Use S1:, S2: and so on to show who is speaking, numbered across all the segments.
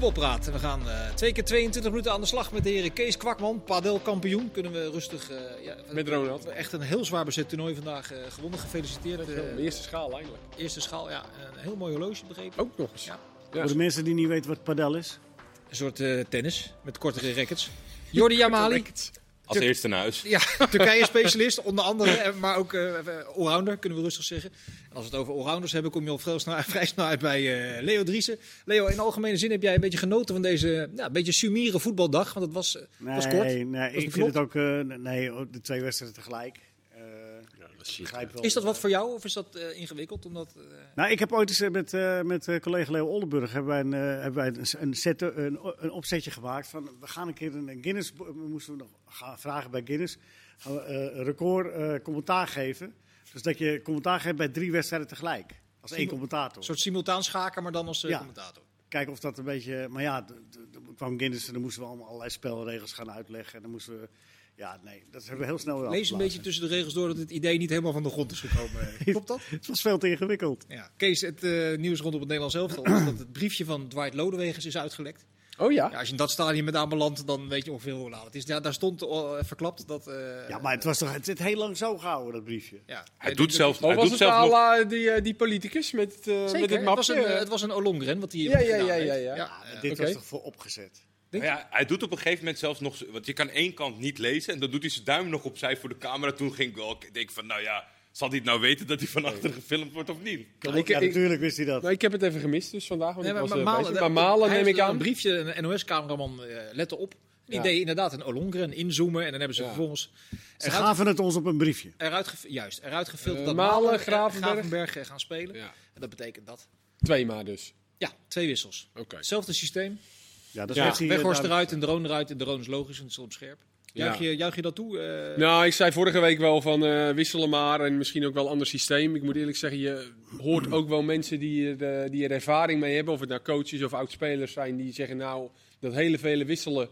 S1: Voetbalpraat. We gaan eh, twee keer 22 minuten aan de slag met de heren Kees Kwakman, padelkampioen. Kunnen we rustig... eh, ja,
S2: Met Ronald.
S1: Echt een heel zwaar bezet toernooi vandaag eh, gewonnen. Gefeliciteerd.
S2: De eerste schaal eigenlijk.
S1: eerste schaal, ja. Een heel mooi horloge begrepen.
S2: Ook nog eens.
S1: Ja.
S2: Ja.
S3: Voor de mensen die niet weten wat padel is.
S1: Een soort eh, tennis met kortere rackets. Jordi Jamali,
S4: Als eerste naar huis.
S1: ja, Turkije-specialist onder andere, eh, maar ook eh eh, allrounder, kunnen we rustig zeggen. En als we het over allrounders hebben, kom je al vrij snel, vrij snel uit bij eh, Leo Driessen. Leo, in algemene zin heb jij een beetje genoten van deze ja, een beetje sumiere voetbaldag, want het was,
S3: Nee,
S1: was kort.
S3: nee
S1: Was
S3: ik vind het ook. eh, nee, ook de twee wedstrijden tegelijk.
S2: Is
S3: ik begrijp wel.
S1: Is dat wat voor jou of is dat eh, ingewikkeld? Omdat, eh,
S3: Nou, ik heb ooit eens eh, met, eh, met eh, collega Leo Oldenburg hebben wij een, eh, hebben wij een, een, set, een, een opzetje gemaakt van we gaan een keer een Guinness, we moesten nog gaan vragen bij Guinness, gaan we, eh, een record eh, commentaar geven. Dus dat je commentaar geeft bij drie wedstrijden tegelijk. Als één commentator.
S1: een soort simultaan schaken, maar dan als
S3: Ja.
S1: commentator.
S3: Kijken of dat een beetje. Maar ja, kwam Guinness en dan moesten we allemaal allerlei spelregels gaan uitleggen. En dan moesten we. Ja, nee, dat hebben we heel snel weer
S1: Lees een beetje tussen de regels door dat het idee niet helemaal van de grond is gekomen. Klopt dat?
S3: Het was veel te ingewikkeld.
S1: Ja. Kees, het eh, nieuws rondom het Nederlands elftal is dat het briefje van Dwight Lodewegers is uitgelekt.
S2: Oh ja?
S1: Ja, als je in dat stadion met aanbelandt, dan weet je ongeveer hoe laat het is. Ja, daar stond eh, verklapt dat... eh,
S3: Ja, maar het was toch. Het zit heel lang zo gehouden, dat briefje.
S1: ja.
S4: Hij
S1: Eh,
S4: doet hij
S2: was
S4: doet
S2: het
S4: zelf
S2: al
S4: nog...
S2: eh, die, eh, die politicus met, het, eh,
S1: Zeker,
S2: met het
S1: het was,
S2: mapje?
S1: een, eh, het was een Olongren wat hij
S2: Ja, ja,
S1: gedaan
S2: ja,
S1: heeft.
S2: ja, ja.
S1: eh,
S3: Dit was toch voor opgezet.
S1: Denk je?
S4: Ja, hij doet op een gegeven moment zelfs nog... Want je kan één kant niet lezen en dan doet hij zijn duim nog opzij voor de camera. Toen ging ik wel ik denk van, nou ja, zal hij het nou weten dat hij van achter gefilmd wordt of niet?
S2: Ja, ik,
S3: ja,
S2: ik,
S3: natuurlijk wist hij dat.
S2: nou, ik heb het even gemist dus vandaag, want
S1: Nee,
S2: ik
S1: maar,
S2: was
S1: maar,
S2: er
S1: Malen,
S2: bij. Maar Malen
S1: hij
S2: neem
S1: heeft
S2: ik aan.
S1: Een briefje, een NOS-cameraman, eh lette op. Die
S2: Ja.
S1: deed inderdaad een Olongren, inzoomen. En dan hebben ze
S2: Ja.
S1: vervolgens
S3: Ze
S1: eruit,
S3: gaven het ons op een briefje.
S1: eruit, juist, eruit gefilterd
S2: Eh,
S1: dat
S2: Malen,
S1: Malen, eh,
S2: Gravenberg.
S1: Gravenberg, eh, gaan spelen.
S2: Ja.
S1: En dat betekent dat.
S2: Twee maar dus.
S1: Ja, twee wissels.
S2: Oké.
S1: Hetzelfde systeem.
S3: Ja, dat
S2: Ja,
S3: eh,
S1: Weghorst eruit en Drone eruit. En Drone is logisch en het stond op scherp. Juich,
S2: Ja.
S1: je, juich je dat toe? eh?
S2: Nou, ik zei vorige week wel van eh, wisselen maar en misschien ook wel een ander systeem. Ik moet eerlijk zeggen, je hoort ook wel mensen die er, die er ervaring mee hebben. Of het nou coaches of oud-spelers zijn die zeggen nou, dat hele vele wisselen,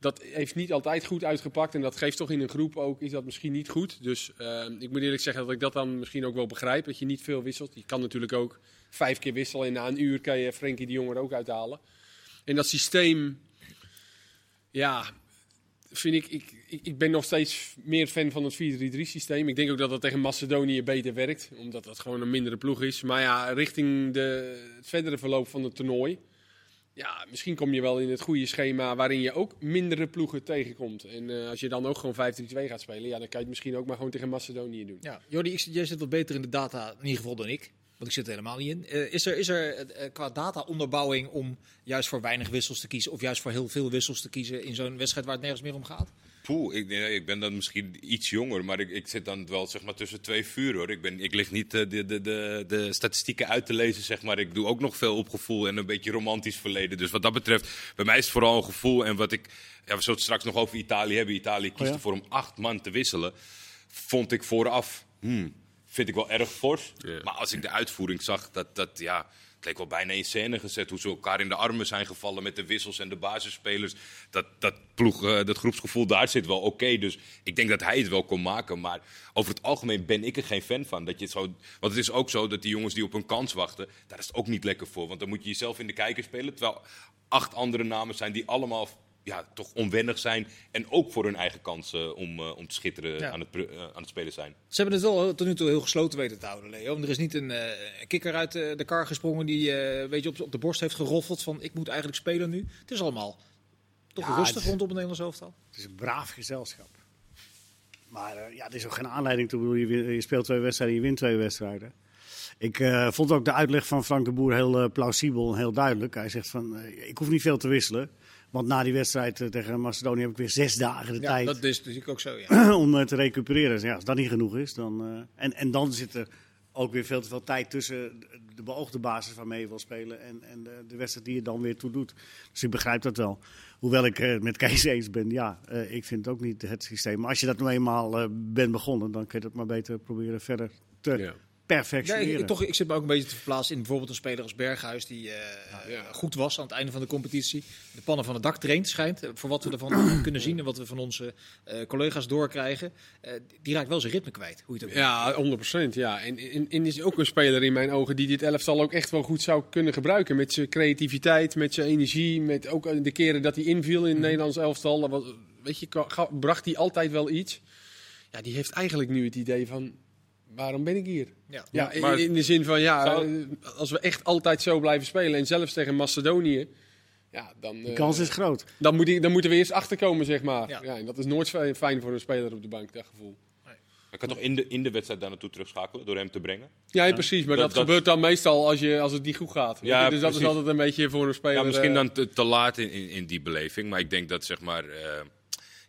S2: dat heeft niet altijd goed uitgepakt. En dat geeft toch in een groep ook, is dat misschien niet goed. Dus ik moet eerlijk zeggen dat ik dat dan misschien ook wel begrijp, dat je niet veel wisselt. Je kan natuurlijk ook vijf keer wisselen en na een uur kan je Frenkie de Jong er ook uithalen. En dat systeem, ja, vind ik, ik, ik, ben nog steeds meer fan van het 4-3-3 systeem. Ik denk ook dat dat tegen Macedonië beter werkt, omdat dat gewoon een mindere ploeg is. Maar ja, richting de, het verdere verloop van het toernooi. Ja, misschien kom je wel in het goede schema waarin je ook mindere ploegen tegenkomt. En eh, als je dan ook gewoon 5-3-2 gaat spelen, ja, dan kan je het misschien ook maar gewoon tegen Macedonië doen.
S1: Ja, Jordi, jij zit wat beter in de data, in ieder geval dan ik. Want ik zit er helemaal niet in. Eh, is er, is er eh, qua data-onderbouwing om juist voor weinig wissels te kiezen... of juist voor heel veel wissels te kiezen in zo'n wedstrijd waar het nergens meer om gaat?
S4: Poeh, ik, nee, ik ben dan misschien iets jonger, maar ik, ik zit dan wel zeg maar, tussen twee vuur hoor. Ik, ben, ik lig niet eh, de, de, de, de statistieken uit te lezen, zeg maar. Ik doe ook nog veel op gevoel en een beetje romantisch verleden. Dus wat dat betreft, bij mij is het vooral een gevoel. En wat ik, ja, we zullen het straks nog over Italië hebben. Italië kiest
S3: Oh ja?
S4: ervoor om acht man te wisselen. Vond ik vooraf, hmm, vind ik wel erg fors. Maar als ik de uitvoering zag, dat, dat ja, het leek wel bijna in scène gezet. Hoe ze elkaar in de armen zijn gevallen met de wissels en de basisspelers. Dat, dat, ploeg, eh, dat groepsgevoel daar zit wel oké. Dus ik denk dat hij het wel kon maken. Maar over het algemeen ben ik er geen fan van. Dat je het zo, want het is ook zo dat die jongens die op een kans wachten, daar is het ook niet lekker voor. Want dan moet je jezelf in de kijker spelen. Terwijl acht andere namen zijn die allemaal ja, toch onwennig zijn. En ook voor hun eigen kans eh, om, eh, om te schitteren
S1: Ja.
S4: aan, het, eh, aan het spelen zijn.
S1: Ze hebben het wel tot nu toe heel gesloten weten te houden, Leo. Want Er is niet een eh, kikker uit de kar gesprongen die eh, weet je, op, op de borst heeft geroffeld van ik moet eigenlijk spelen nu. Het is allemaal toch
S3: Ja,
S1: rustig
S3: het-
S1: rondom het Nederlands elftal.
S3: Het is een braaf gezelschap. Maar eh, ja, er is ook geen aanleiding toe. Je, je speelt twee wedstrijden, je wint twee wedstrijden. Ik eh, vond ook de uitleg van Frank de Boer heel plausibel en heel duidelijk. Hij zegt van, eh, ik hoef niet veel te wisselen. Want na die wedstrijd eh, tegen Macedonië heb ik weer zes dagen de
S1: Ja,
S3: tijd
S1: dat is natuurlijk ook zo, ja.
S3: om eh, te recupereren. Dus ja, als dat niet genoeg is, dan... eh, en, en dan zit er ook weer veel te veel tijd tussen de- de beoogde basis waarmee je wil spelen en, en de, de wedstrijd die je dan weer toe doet. Dus ik begrijp dat wel. Hoewel ik het met Kees eens ben, ja, eh, ik vind het ook niet het systeem. Maar als je dat nou eenmaal eh, bent begonnen, dan kun je dat maar beter proberen verder te
S2: Ja.
S1: Ja,
S3: perfectioneren.
S1: ik, toch, ik zit me ook een beetje te verplaatsen in bijvoorbeeld een speler als Berghuis, die eh,
S2: ja.
S1: goed was aan het einde van de competitie. De pannen van het dak traint, schijnt. eh, Voor wat we ervan kunnen zien en wat we van onze eh, collega's doorkrijgen. Eh, die raakt wel zijn ritme kwijt, hoe je het ook
S2: Ja, 100%. Ja. En, en, en is ook een speler in mijn ogen die dit elftal ook echt wel goed zou kunnen gebruiken. Met zijn creativiteit, met zijn energie. Met ook de keren dat hij inviel in het Nederlands elftal. dat was- weet je, bracht hij altijd wel iets. Ja, die heeft eigenlijk nu het idee van, waarom ben ik hier?
S1: Ja.
S2: Ja, in,
S4: maar-
S2: in de zin van, ja,
S4: Zou-
S2: eh, als we echt altijd zo blijven spelen en zelfs tegen Macedonië, ja, dan,
S3: De
S2: eh,
S3: kans is groot.
S2: dan, moet ik, dan moeten we eerst achterkomen, zeg maar.
S1: Ja.
S2: Ja. en dat is nooit fijn voor een speler op de bank, dat gevoel.
S4: Ik kan toch in de, in de wedstrijd daar naartoe terugschakelen door hem te brengen?
S2: Ja, precies. Maar
S4: Dat-
S2: dat,
S4: dat-
S2: gebeurt dan meestal als, je, als het niet goed gaat.
S4: Ja,
S2: dus dat is altijd een beetje voor een speler.
S4: Ja, misschien
S2: eh,
S4: dan te, te laat in, in, in die beleving. Maar ik denk dat zeg maar, eh,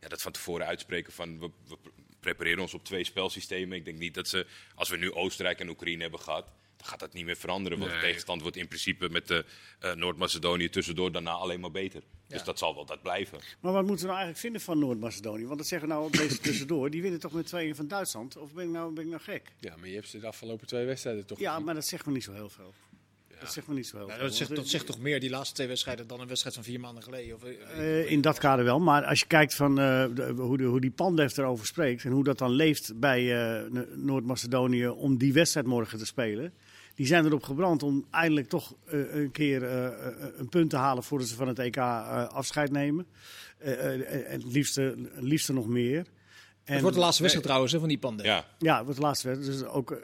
S4: ja, dat van tevoren uitspreken van we, we prepareren ons op twee spelsystemen. Ik denk niet dat ze, als we nu Oostenrijk en Oekraïne hebben gehad, dan gaat dat niet meer veranderen. Want de tegenstand wordt in principe met de eh, Noord-Macedonië tussendoor daarna alleen maar beter. Dus dat zal wel dat blijven.
S3: Maar wat moeten we nou eigenlijk vinden van Noord-Macedonië? Want dat zeggen we nou op deze tussendoor. Die winnen toch met 2 van Duitsland? Of ben ik nou, ben ik nou gek?
S2: Ja, maar je hebt ze de afgelopen twee wedstrijden toch
S3: Ja,
S2: gezien.
S3: maar dat zegt me niet zo heel veel. Dat zegt me niet zo heel veel.
S1: dat, zegt,
S3: Want,
S1: dat zegt toch meer die laatste twee wedstrijden dan een wedstrijd van vier maanden geleden? Of, eh,
S3: Eh, in dat kader wel. Maar als je kijkt van, eh, de- hoe, de, hoe die Pandev erover spreekt en hoe dat dan leeft bij eh, No- Noord-Macedonië om die wedstrijd morgen te spelen. Die zijn erop gebrand om eindelijk toch eh, een keer een punt te halen voordat ze van het EK eh, afscheid nemen. Eh, eh, en het liefste, nog meer.
S1: het wordt de laatste wedstrijd trouwens hè, van die panden.
S4: Ja,
S3: Ja, het wordt de laatste wedstrijd. Dus ook,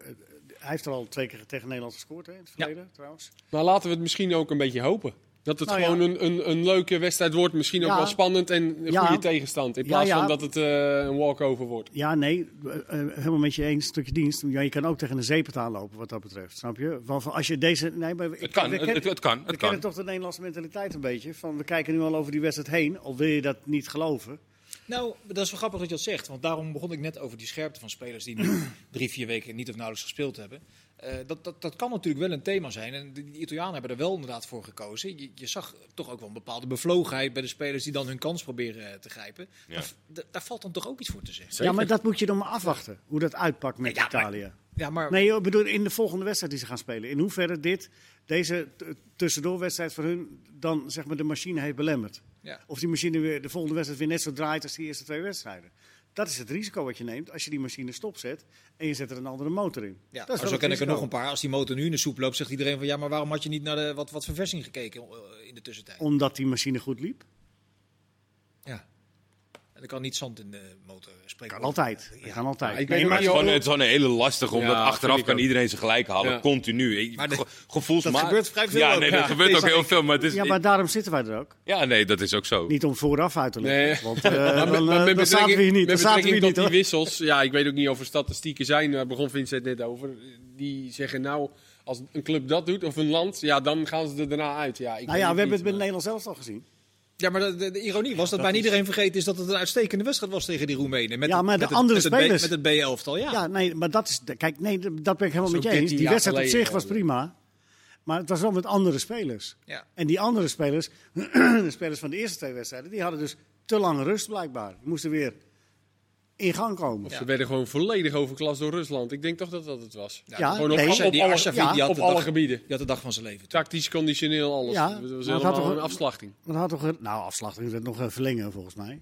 S3: hij heeft er al twee keer tegen Nederland gescoord hè, in het
S1: Ja.
S3: verleden trouwens.
S2: Maar laten we het misschien ook een beetje hopen. Dat het
S3: Nou ja.
S2: gewoon een, een, een leuke wedstrijd wordt. Misschien ook
S3: Ja.
S2: wel spannend en een
S3: Ja.
S2: goede tegenstand. In plaats
S3: ja.
S2: van dat het eh, een walkover wordt.
S3: Ja, nee, eh, eh, helemaal met je eens, stukje dienst. Ja, je kan ook tegen een zeepert aanlopen wat dat betreft, snap je? Want van als je deze... Nee, maar ik,
S4: het kan.
S3: we
S4: Het,
S3: kennen-
S4: het, het kan.
S3: we
S4: Het
S3: kennen
S4: kan.
S3: toch de Nederlandse mentaliteit een beetje. Van, we kijken nu al over die wedstrijd heen, al wil je dat niet geloven.
S1: Nou, dat is wel grappig dat je dat zegt. Want daarom begon ik net over die scherpte van spelers die nu drie, vier weken niet of nauwelijks gespeeld hebben. Eh, dat, dat, dat kan natuurlijk wel een thema zijn. En de, die Italianen hebben er wel inderdaad voor gekozen. Je, je zag toch ook wel een bepaalde bevlogenheid bij de spelers die dan hun kans proberen eh, te grijpen.
S4: Ja.
S1: Daar, daar- valt dan toch ook iets voor te zeggen.
S2: Zeker.
S3: Ja, maar dat moet je dan maar afwachten, hoe dat uitpakt met
S1: Ja, maar-
S3: Italië.
S1: Ja, maar
S3: Nee, ik bedoel, in de volgende wedstrijd die ze gaan spelen. In hoeverre dit, deze tussendoorwedstrijd voor hun, dan zeg maar de machine heeft belemmerd.
S1: Ja.
S3: Of die machine weer, de volgende wedstrijd weer net zo draait als die eerste twee wedstrijden. Dat is het risico wat je neemt als je die machine stopzet en je zet er een andere motor in.
S1: Ja,
S3: dat
S1: maar
S3: is
S1: zo ken ik er nog een paar. Als die motor nu in de soep loopt, zegt iedereen van ja, maar waarom had je niet naar de, wat, wat verversing gekeken eh, in de tussentijd?
S3: Omdat die machine goed liep.
S1: Ja. En er kan niet zand in de motor spreken.
S3: Kan altijd. Dat
S1: Ja.
S3: kan altijd.
S2: Ja, ik
S3: Nee,
S2: weet
S4: Maar het is
S2: niet
S4: gewoon, het is gewoon een hele lastige, omdat
S2: Ja,
S4: achteraf kan
S2: ook.
S4: iedereen ze gelijk halen,
S2: Ja.
S4: continu. Ik-
S1: Maar de- dat gebeurt vrij veel
S4: Ja,
S1: ook.
S4: nee,
S1: Ja.
S4: dat gebeurt ook heel veel, maar het is...
S3: ja, maar daarom zitten wij er ook.
S4: Ja, nee, dat is ook zo.
S3: Niet om vooraf uit te leggen.
S2: Nee.
S3: Want eh,
S2: Maar
S3: dan,
S2: met-
S3: eh,
S2: maar met
S3: dan zaten we hier niet.
S2: Met
S3: zaten we hier
S2: betrekking
S3: niet
S2: die wissels. Ja, ik weet ook niet of er statistieken zijn. Daar begon Vincent net over. Die zeggen nou, als een club dat doet of een land, ja, dan gaan ze er daarna uit. Ja, ik
S3: Nou ja, we hebben het met Nederland zelf al gezien.
S1: Ja, maar de, de, ironie was dat, bijna iedereen vergeten is dat het een uitstekende wedstrijd was tegen die Roemenen. Met
S3: Ja, maar de
S1: met het-
S3: andere
S1: met het B-
S3: spelers-
S1: Met het B-elftal, ja.
S3: Ja, nee, maar dat is. Kijk, nee, dat ben ik helemaal met je
S2: 13
S3: eens. Die wedstrijd op zich was
S2: al.
S3: prima. Maar het was wel met andere spelers.
S1: Ja.
S3: En die andere spelers, de spelers van de eerste twee wedstrijden, die hadden dus te lange rust blijkbaar. Die moesten weer in gang komen.
S2: Of ze werden gewoon volledig overklast door Rusland. Ik denk toch dat dat het was.
S3: Ja,
S2: gewoon op,
S3: nee.
S2: op, op
S1: die
S2: alle,
S1: Arshavin,
S3: ja,
S1: die had
S2: op alle
S1: dag-
S2: gebieden.
S1: Die had de dag van zijn leven.
S2: Tactisch, conditioneel, alles.
S3: Ja,
S2: dat was helemaal
S3: had toch
S2: een
S3: een-
S2: afslachting.
S3: Dat had toch, een- nou, afslachting werd nog verlengen volgens mij.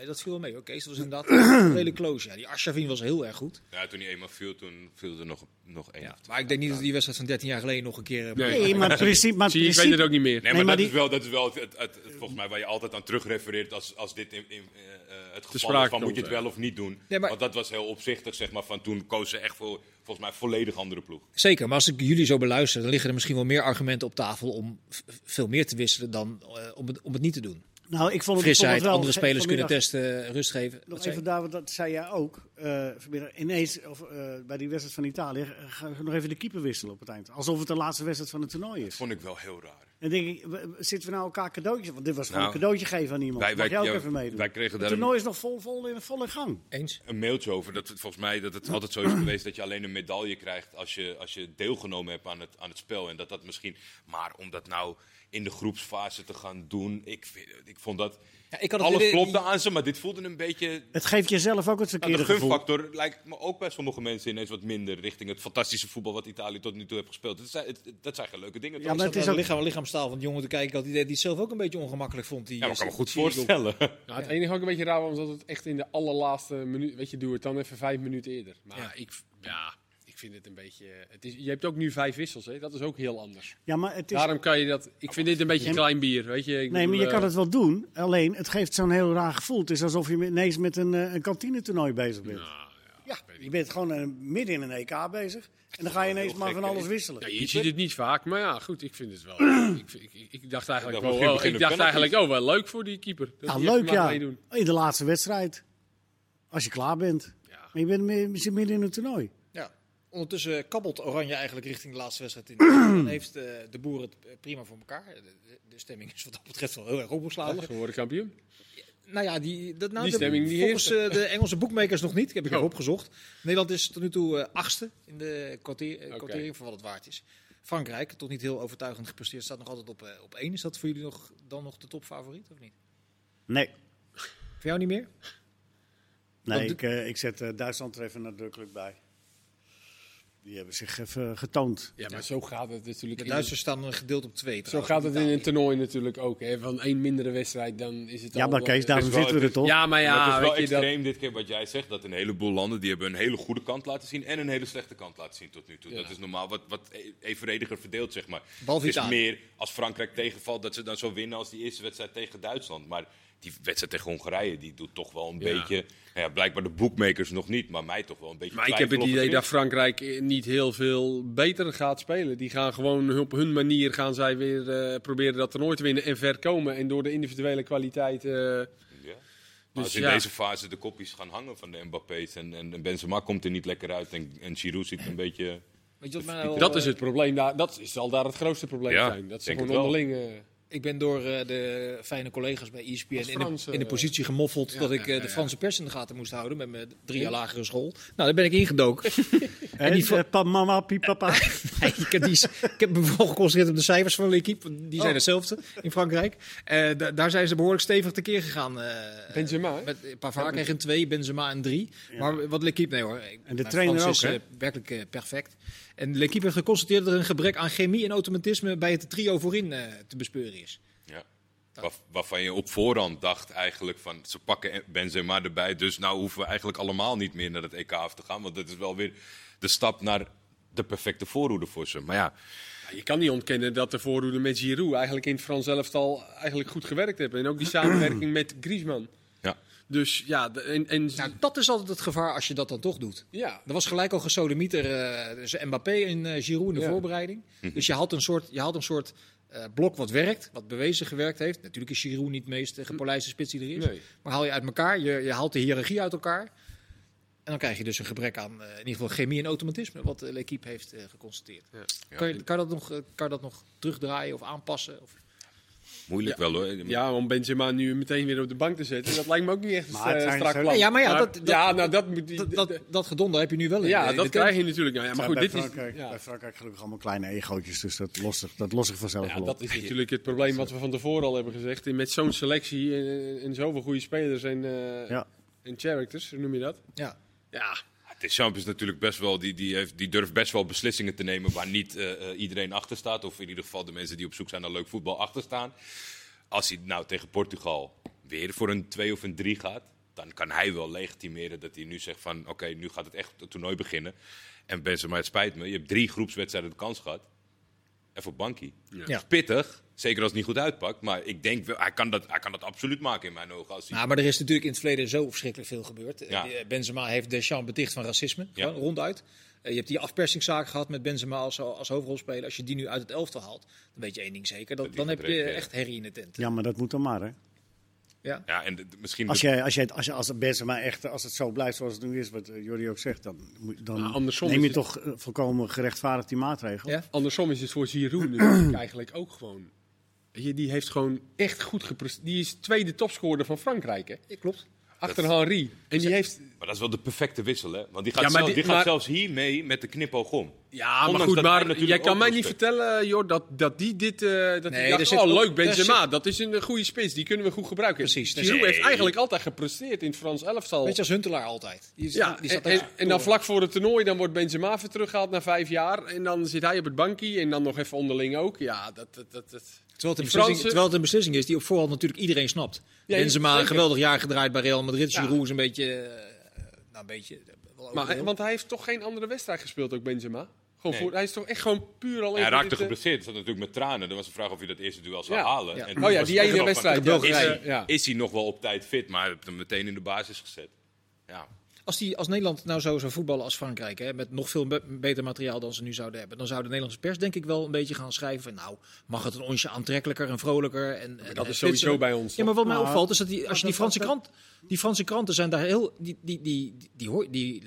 S1: Nee, dat viel wel mee. Oké, dat was inderdaad een hele close. Ja, die Arshavin was heel erg goed.
S4: Ja, toen hij eenmaal viel, toen viel er nog, nog één.
S1: Ja. Maar ik denk niet dat die wedstrijd van 13 jaar geleden nog een keer... eh,
S2: Nee.
S3: Nee, maar principe. Maar
S2: Zie je, ik weet
S3: principe
S2: het ook niet meer.
S4: Nee,
S3: Nee,
S4: maar,
S3: maar
S4: dat,
S3: die-
S4: is wel, dat is wel het, het, het- het- volgens mij waar je altijd aan terugrefereert als, als dit in, in, eh, eh, het geval is van moet je het wel of niet doen.
S1: Nee, maar-
S4: Want dat was heel opzichtig, zeg maar, van toen koos ze echt voor, volgens mij, volledig andere ploeg.
S1: Zeker, maar als ik jullie zo beluister, dan liggen er misschien wel meer argumenten op tafel om veel meer te wisselen dan om, het, om het niet te doen.
S3: Nou, ik vond het,
S1: Frisheid,
S3: wel
S1: andere spelers kunnen testen, eh, rust geven.
S3: Nog even daar, dat zei jij ook. eh, vanmiddag ineens, of, eh, bij die wedstrijd van Italië, gaan we nog even de keeper wisselen op het eind. Alsof het de laatste wedstrijd van het toernooi is.
S4: Vond ik wel heel raar.
S3: En denk ik, zitten we nou elkaar cadeautjes? Want dit was gewoon
S4: Nou,
S3: een cadeautje geven aan iemand.
S4: wij-
S3: Mag
S4: wij-
S3: jij ook
S4: ja,
S3: even meedoen?
S4: wij kregen
S3: het
S4: daar een-
S3: toernooi is nog vol, vol, in, vol in gang.
S1: Eens?
S4: een mailtje over. Dat het, volgens mij dat het altijd zo is geweest dat je alleen een medaille krijgt als je, als je deelgenomen hebt aan het, aan het spel. En dat dat misschien. Maar om dat nou in de groepsfase te gaan doen, ik, ik vond dat.
S1: Ja, ik had het
S4: Alles klopte aan ze, maar dit voelde een beetje...
S3: Het geeft jezelf ook het
S4: Nou,
S3: verkeerde
S4: de
S3: gevoel.
S4: gunfactor lijkt me ook bij sommige mensen ineens wat minder richting het fantastische voetbal wat Italië tot nu toe heeft gespeeld. Dat zijn, het- dat zijn geen leuke dingen.
S3: Ja,
S4: toch?
S3: maar
S1: Het is ook
S3: ook-
S1: lichaam, lichaamstaal van die jongen te kijken. Had dat hij het zelf ook een beetje ongemakkelijk vond. Die,
S4: ja, ik kan me goed voorstellen.
S2: Nou, het enige wat ik een beetje raar was, dat het echt in de allerlaatste minuut... Weet je, doe het dan even vijf minuten eerder. Maar
S1: Ja.
S2: ik, ja, ik vind het een beetje... Het is, je hebt ook nu vijf wissels, hè? dat is ook heel anders.
S3: Ja, maar het is...
S2: Daarom kan je dat... Ik vind dit een beetje klein bier, weet je. Ik
S3: Nee, maar je kan
S2: eh,
S3: het wel doen. Alleen, het geeft zo'n heel raar gevoel. Het is alsof je ineens met een, eh, een kantinetoernooi bezig bent.
S2: nou,
S3: Ja, je bent gewoon eh, midden in een EK bezig. En dan ga je ineens maar van alles wisselen.
S2: Ja, je ziet het niet vaak, maar ja, goed, ik vind het wel. ik, ik, ik, ik dacht eigenlijk,
S4: dacht,
S2: wel, oh, ik dacht eigenlijk, oh, wel leuk voor die keeper. Dat
S3: Ja,
S2: die
S3: leuk ja. In de laatste wedstrijd. Als je klaar bent.
S2: Ja.
S3: Maar je bent je zit midden in een toernooi.
S1: Ondertussen kabbelt Oranje eigenlijk richting de laatste wedstrijd in. Dan heeft eh, de boer het eh, prima voor elkaar. De, de- de stemming is wat dat betreft wel heel erg opgeslagen.
S2: Ze worden kampioen.
S1: Nou ja, die, dat, nou,
S2: Die
S1: de-
S2: stemming die
S1: volgens eh, de Engelse boekmakers nog niet. Ik heb ik
S2: Oh.
S1: opgezocht. Nederland is tot nu toe achtste in de kwartering voor wat het waard is. Frankrijk, toch niet heel overtuigend gepresteerd, staat nog altijd op, op één. Is dat voor jullie nog, dan nog de topfavoriet of niet?
S3: Nee.
S1: Voor jou niet meer?
S3: Nee, ik, eh, ik zet Duitsland er even nadrukkelijk bij. Die hebben zich even getoond.
S2: Ja, maar zo gaat het natuurlijk.
S1: De Duitsers staan eh, gedeeld op twee.
S2: Zo gaat het in een toernooi natuurlijk ook. Hè. Van één mindere wedstrijd, dan is het
S3: Ja, maar Kees, daarom zitten we er toch?
S2: Ja, maar
S4: Maar
S2: ja,
S4: het is wel
S2: weet je dat...
S4: extreem dit keer wat jij zegt, dat een heleboel landen die hebben een hele goede kant laten zien en een hele slechte kant laten zien tot nu toe.
S2: Ja.
S4: Dat is normaal wat, wat e- evenrediger verdeeld, zeg maar. Het is meer als Frankrijk tegenvalt dat ze dan zo winnen als die eerste wedstrijd tegen Duitsland. Maar die wedstrijd tegen Hongarije, die doet toch wel een
S2: Ja.
S4: beetje, nou ja, blijkbaar de boekmakers nog niet, maar mij toch wel een beetje
S2: Maar ik heb het idee dat. Frankrijk niet heel veel beter gaat spelen. Die gaan gewoon op hun manier gaan zij weer eh, proberen dat toernooi te winnen en ver komen. En door de individuele kwaliteit... eh,
S4: Ja. Maar
S2: Dus
S4: als in
S2: ja.
S4: deze fase de kopjes gaan hangen van de Mbappé's en, en Benzema komt er niet lekker uit en, en Giroud ziet een beetje...
S1: Weet je wat
S2: dat is
S1: eh,
S2: het probleem. daar. dat is, zal daar het grootste probleem
S4: Ja,
S2: zijn. Dat ze gewoon onderling... eh,
S1: Ik ben door eh, de fijne collega's bij ESPN in, de, in de
S2: eh,
S1: positie gemoffeld
S2: ja,
S1: dat ik eh, de. Franse pers in de gaten moest houden met mijn drie jaar lagere school. Nou, daar ben ik ingedoken.
S3: En
S1: die vo-
S3: mama, piep, papa.
S1: Nee, ik, heb die, ik heb me vooral geconcentreerd op de cijfers van L'Equipe. Die zijn
S3: Oh.
S1: hetzelfde in Frankrijk. Eh, da- daar zijn ze behoorlijk stevig tekeer gegaan. eh,
S2: Benzema?
S1: Met Pavard kreeg een 2, Benzema een 3. Maar wat L'Equipe, nee hoor.
S3: En de trainer
S1: Frans
S3: ook,
S1: is,
S3: hè?
S1: eh, werkelijk eh, perfect. En L'Equipe heeft geconstateerd dat er een gebrek aan chemie en automatisme bij het trio voorin eh, te bespeuren is.
S4: Ja. Waar- waarvan je op voorhand dacht eigenlijk van ze pakken Benzema erbij, dus nou hoeven we eigenlijk allemaal niet meer naar het EK af te gaan, want dat is wel weer de stap naar de perfecte voorhoede voor ze. Maar ja,
S2: Ja, je kan niet ontkennen dat de voorhoede met Giroud eigenlijk in het Frans elftal eigenlijk goed gewerkt hebben. En ook die samenwerking met Griezmann. Dus ja, de- en, en
S1: Nou, dat is altijd het gevaar als je dat dan toch doet.
S2: ja.
S1: Er was gelijk al gesodemieter eh dus Mbappé en eh Giroud in de
S2: Ja.
S1: voorbereiding. Dus je had een soort, je had een soort eh, blok wat werkt, wat bewezen gewerkt heeft. Natuurlijk is Giroud niet de meest gepolijste spits die er is.
S2: Nee.
S1: Maar haal je uit elkaar, je, je haalt de hiërarchie uit elkaar. En dan krijg je dus een gebrek aan eh, in ieder geval chemie en automatisme, wat de L'Equipe heeft geconstateerd.
S4: Ja.
S1: Kan, je, kan, je dat nog, kan je dat nog terugdraaien of aanpassen? Of?
S4: Moeilijk wel hoor.
S2: ja, om Benzema nu meteen weer op de bank te zetten, dat lijkt me ook niet echt
S3: Maar
S2: eh, strak plan.
S1: Nee, ja, maar ja, dat- dat-
S2: ja, nou, dat moet...
S1: Dat, dat, dat gedonder heb je nu wel in.
S2: ja,
S1: in
S2: dat krijg je natuurlijk. Nou, ja, maar goed,
S3: bij,
S2: dit is...
S3: Frankrijk,
S2: Ja.
S3: bij Frankrijk gelukkig allemaal kleine egootjes, dus dat lost zich, dat lost zich vanzelf
S2: Ja,
S3: wel op.
S2: dat is natuurlijk het probleem wat we van tevoren al hebben gezegd. Met zo'n selectie en, en zoveel goede spelers en, eh,
S3: Ja.
S2: en characters, noem je dat?
S1: Ja.
S2: Ja,
S4: Deschamps is natuurlijk best wel, die, die, heeft, die durft best wel beslissingen te nemen waar niet eh, eh, iedereen achter staat. Of in ieder geval de mensen die op zoek zijn naar leuk voetbal achter staan. Als hij nou tegen Portugal weer voor een 2 of een 3 gaat, dan kan hij wel legitimeren dat hij nu zegt van oké, nu gaat het echt het toernooi beginnen. En Benzema, het spijt me, je hebt drie groepswedstrijden de kans gehad. En voor Bankie.
S1: Ja.
S4: Is pittig, zeker als het niet goed uitpakt. Maar ik denk hij kan dat, hij kan dat absoluut maken in mijn ogen. Als hij...
S1: Nou, maar er is natuurlijk in het verleden zo verschrikkelijk veel gebeurd.
S4: Ja.
S1: Eh, Benzema heeft Deschamps beticht van racisme,
S4: Ja.
S1: gewoon ronduit. Eh, je hebt die afpersingszaak gehad met Benzema als, als hoofdrolspeler. Als je die nu uit het elftal haalt, dan weet je één ding zeker. Dat, dan heb je echt herrie in de tent.
S3: Ja, maar dat moet dan maar, hè.
S1: Ja.
S4: ja, en de- misschien
S3: Als, jij, als, jij, als, je, als het Benzema echt, als het zo blijft zoals het nu is, wat eh, Jordi ook zegt, dan, dan
S2: Nou, andersom
S3: neem je
S2: het-
S3: toch eh, volkomen gerechtvaardigd die maatregel.
S1: Ja?
S2: andersom is het voor Giroud natuurlijk eigenlijk ook gewoon... Je, die heeft gewoon echt goed gepresteerd. Die is tweede topscorer van Frankrijk, hè?
S1: Ja, klopt.
S2: Achter Henri. En die heeft
S4: Maar dat is wel de perfecte wissel, hè? Want die gaat,
S2: Ja,
S4: zelf-
S2: die-
S4: die gaat
S2: maar-
S4: zelfs hier mee met de knipoog om.
S2: Ja, maar goed,
S4: dat
S2: maar
S4: natuurlijk
S2: jij kan mij niet vertellen, joh, dat, dat die dit... eh dat
S1: Nee,
S2: dacht,
S1: zit
S2: oh, leuk, Benzema, dat is een eh, goede spits, die kunnen we goed gebruiken.
S1: Precies,
S2: Giroud
S1: nee.
S2: heeft eigenlijk altijd gepresteerd in het Frans elftal.
S1: Beetje als Huntelaar altijd. Die, is-
S2: Ja,
S1: die
S2: en,
S1: staat
S2: en, en dan vlak voor het toernooi, dan wordt Benzema weer teruggehaald na vijf jaar. En dan zit hij op het bankje en dan nog even onderling ook. Ja, dat... dat, dat, dat.
S1: Terwijl het, een beslissing,
S2: Fransen-
S1: terwijl het een beslissing is die op voorhand natuurlijk iedereen snapt.
S2: Ja,
S1: Benzema een geweldig jaar gedraaid bij Real Madrid.
S2: Ja.
S1: Giroud is een beetje... eh, nou, een beetje... eh, wel
S2: Maar, want hij heeft toch geen andere wedstrijd gespeeld, ook Benzema? Gewoon
S4: Nee.
S2: voor, hij is toch echt gewoon puur alleen
S4: Hij
S2: voor
S4: raakte
S2: eh,
S4: geblesseerd, zat natuurlijk met tranen. Er was de vraag of hij dat eerste duel zou
S2: Ja.
S4: halen.
S1: Ja.
S4: En
S2: Oh ja, die ene wedstrijd.
S4: van,
S2: ja. Is, ja.
S4: Is hij nog wel op tijd fit, maar hij heeft hem meteen in de basis gezet. Ja.
S1: Als, die, als Nederland nou zo zou voetballen als Frankrijk, hè, met nog veel be- beter materiaal dan ze nu zouden hebben, dan zou de Nederlandse pers denk ik wel een beetje gaan schrijven van nou, mag het een onsje aantrekkelijker en vrolijker. En, en
S2: dat
S1: en
S2: is sowieso bij ons.
S1: Ja, maar wat mij opvalt is dat die, als je die Franse,
S3: dat-
S1: krant, die Franse kranten zijn daar heel, die, die, die, die, die, hoor, die,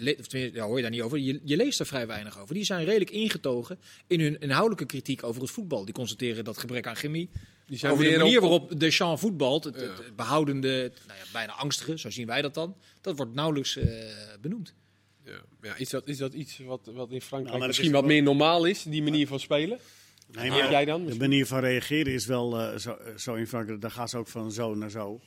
S1: ja, hoor je daar niet over, je, je leest er vrij weinig over. Die zijn redelijk ingetogen in hun inhoudelijke kritiek over het voetbal. Die constateren dat gebrek aan chemie,
S2: Die zijn
S1: over de manier
S2: op-
S1: waarop Deschamps voetbalt, het,
S2: Ja.
S1: het, het behoudende, het, nou ja, bijna angstige, zo zien wij dat dan, dat wordt nauwelijks eh, benoemd.
S2: Ja, ja is, dat, is dat iets wat, wat in Frankrijk
S3: Nou, maar
S2: misschien
S3: is
S2: wat
S3: wel-
S2: meer normaal is, die manier van spelen?
S3: Nee,
S2: Heb jij dan?
S3: De manier van reageren is wel eh, zo, eh, zo in Frankrijk. Dan gaan ze ook van zo naar zo.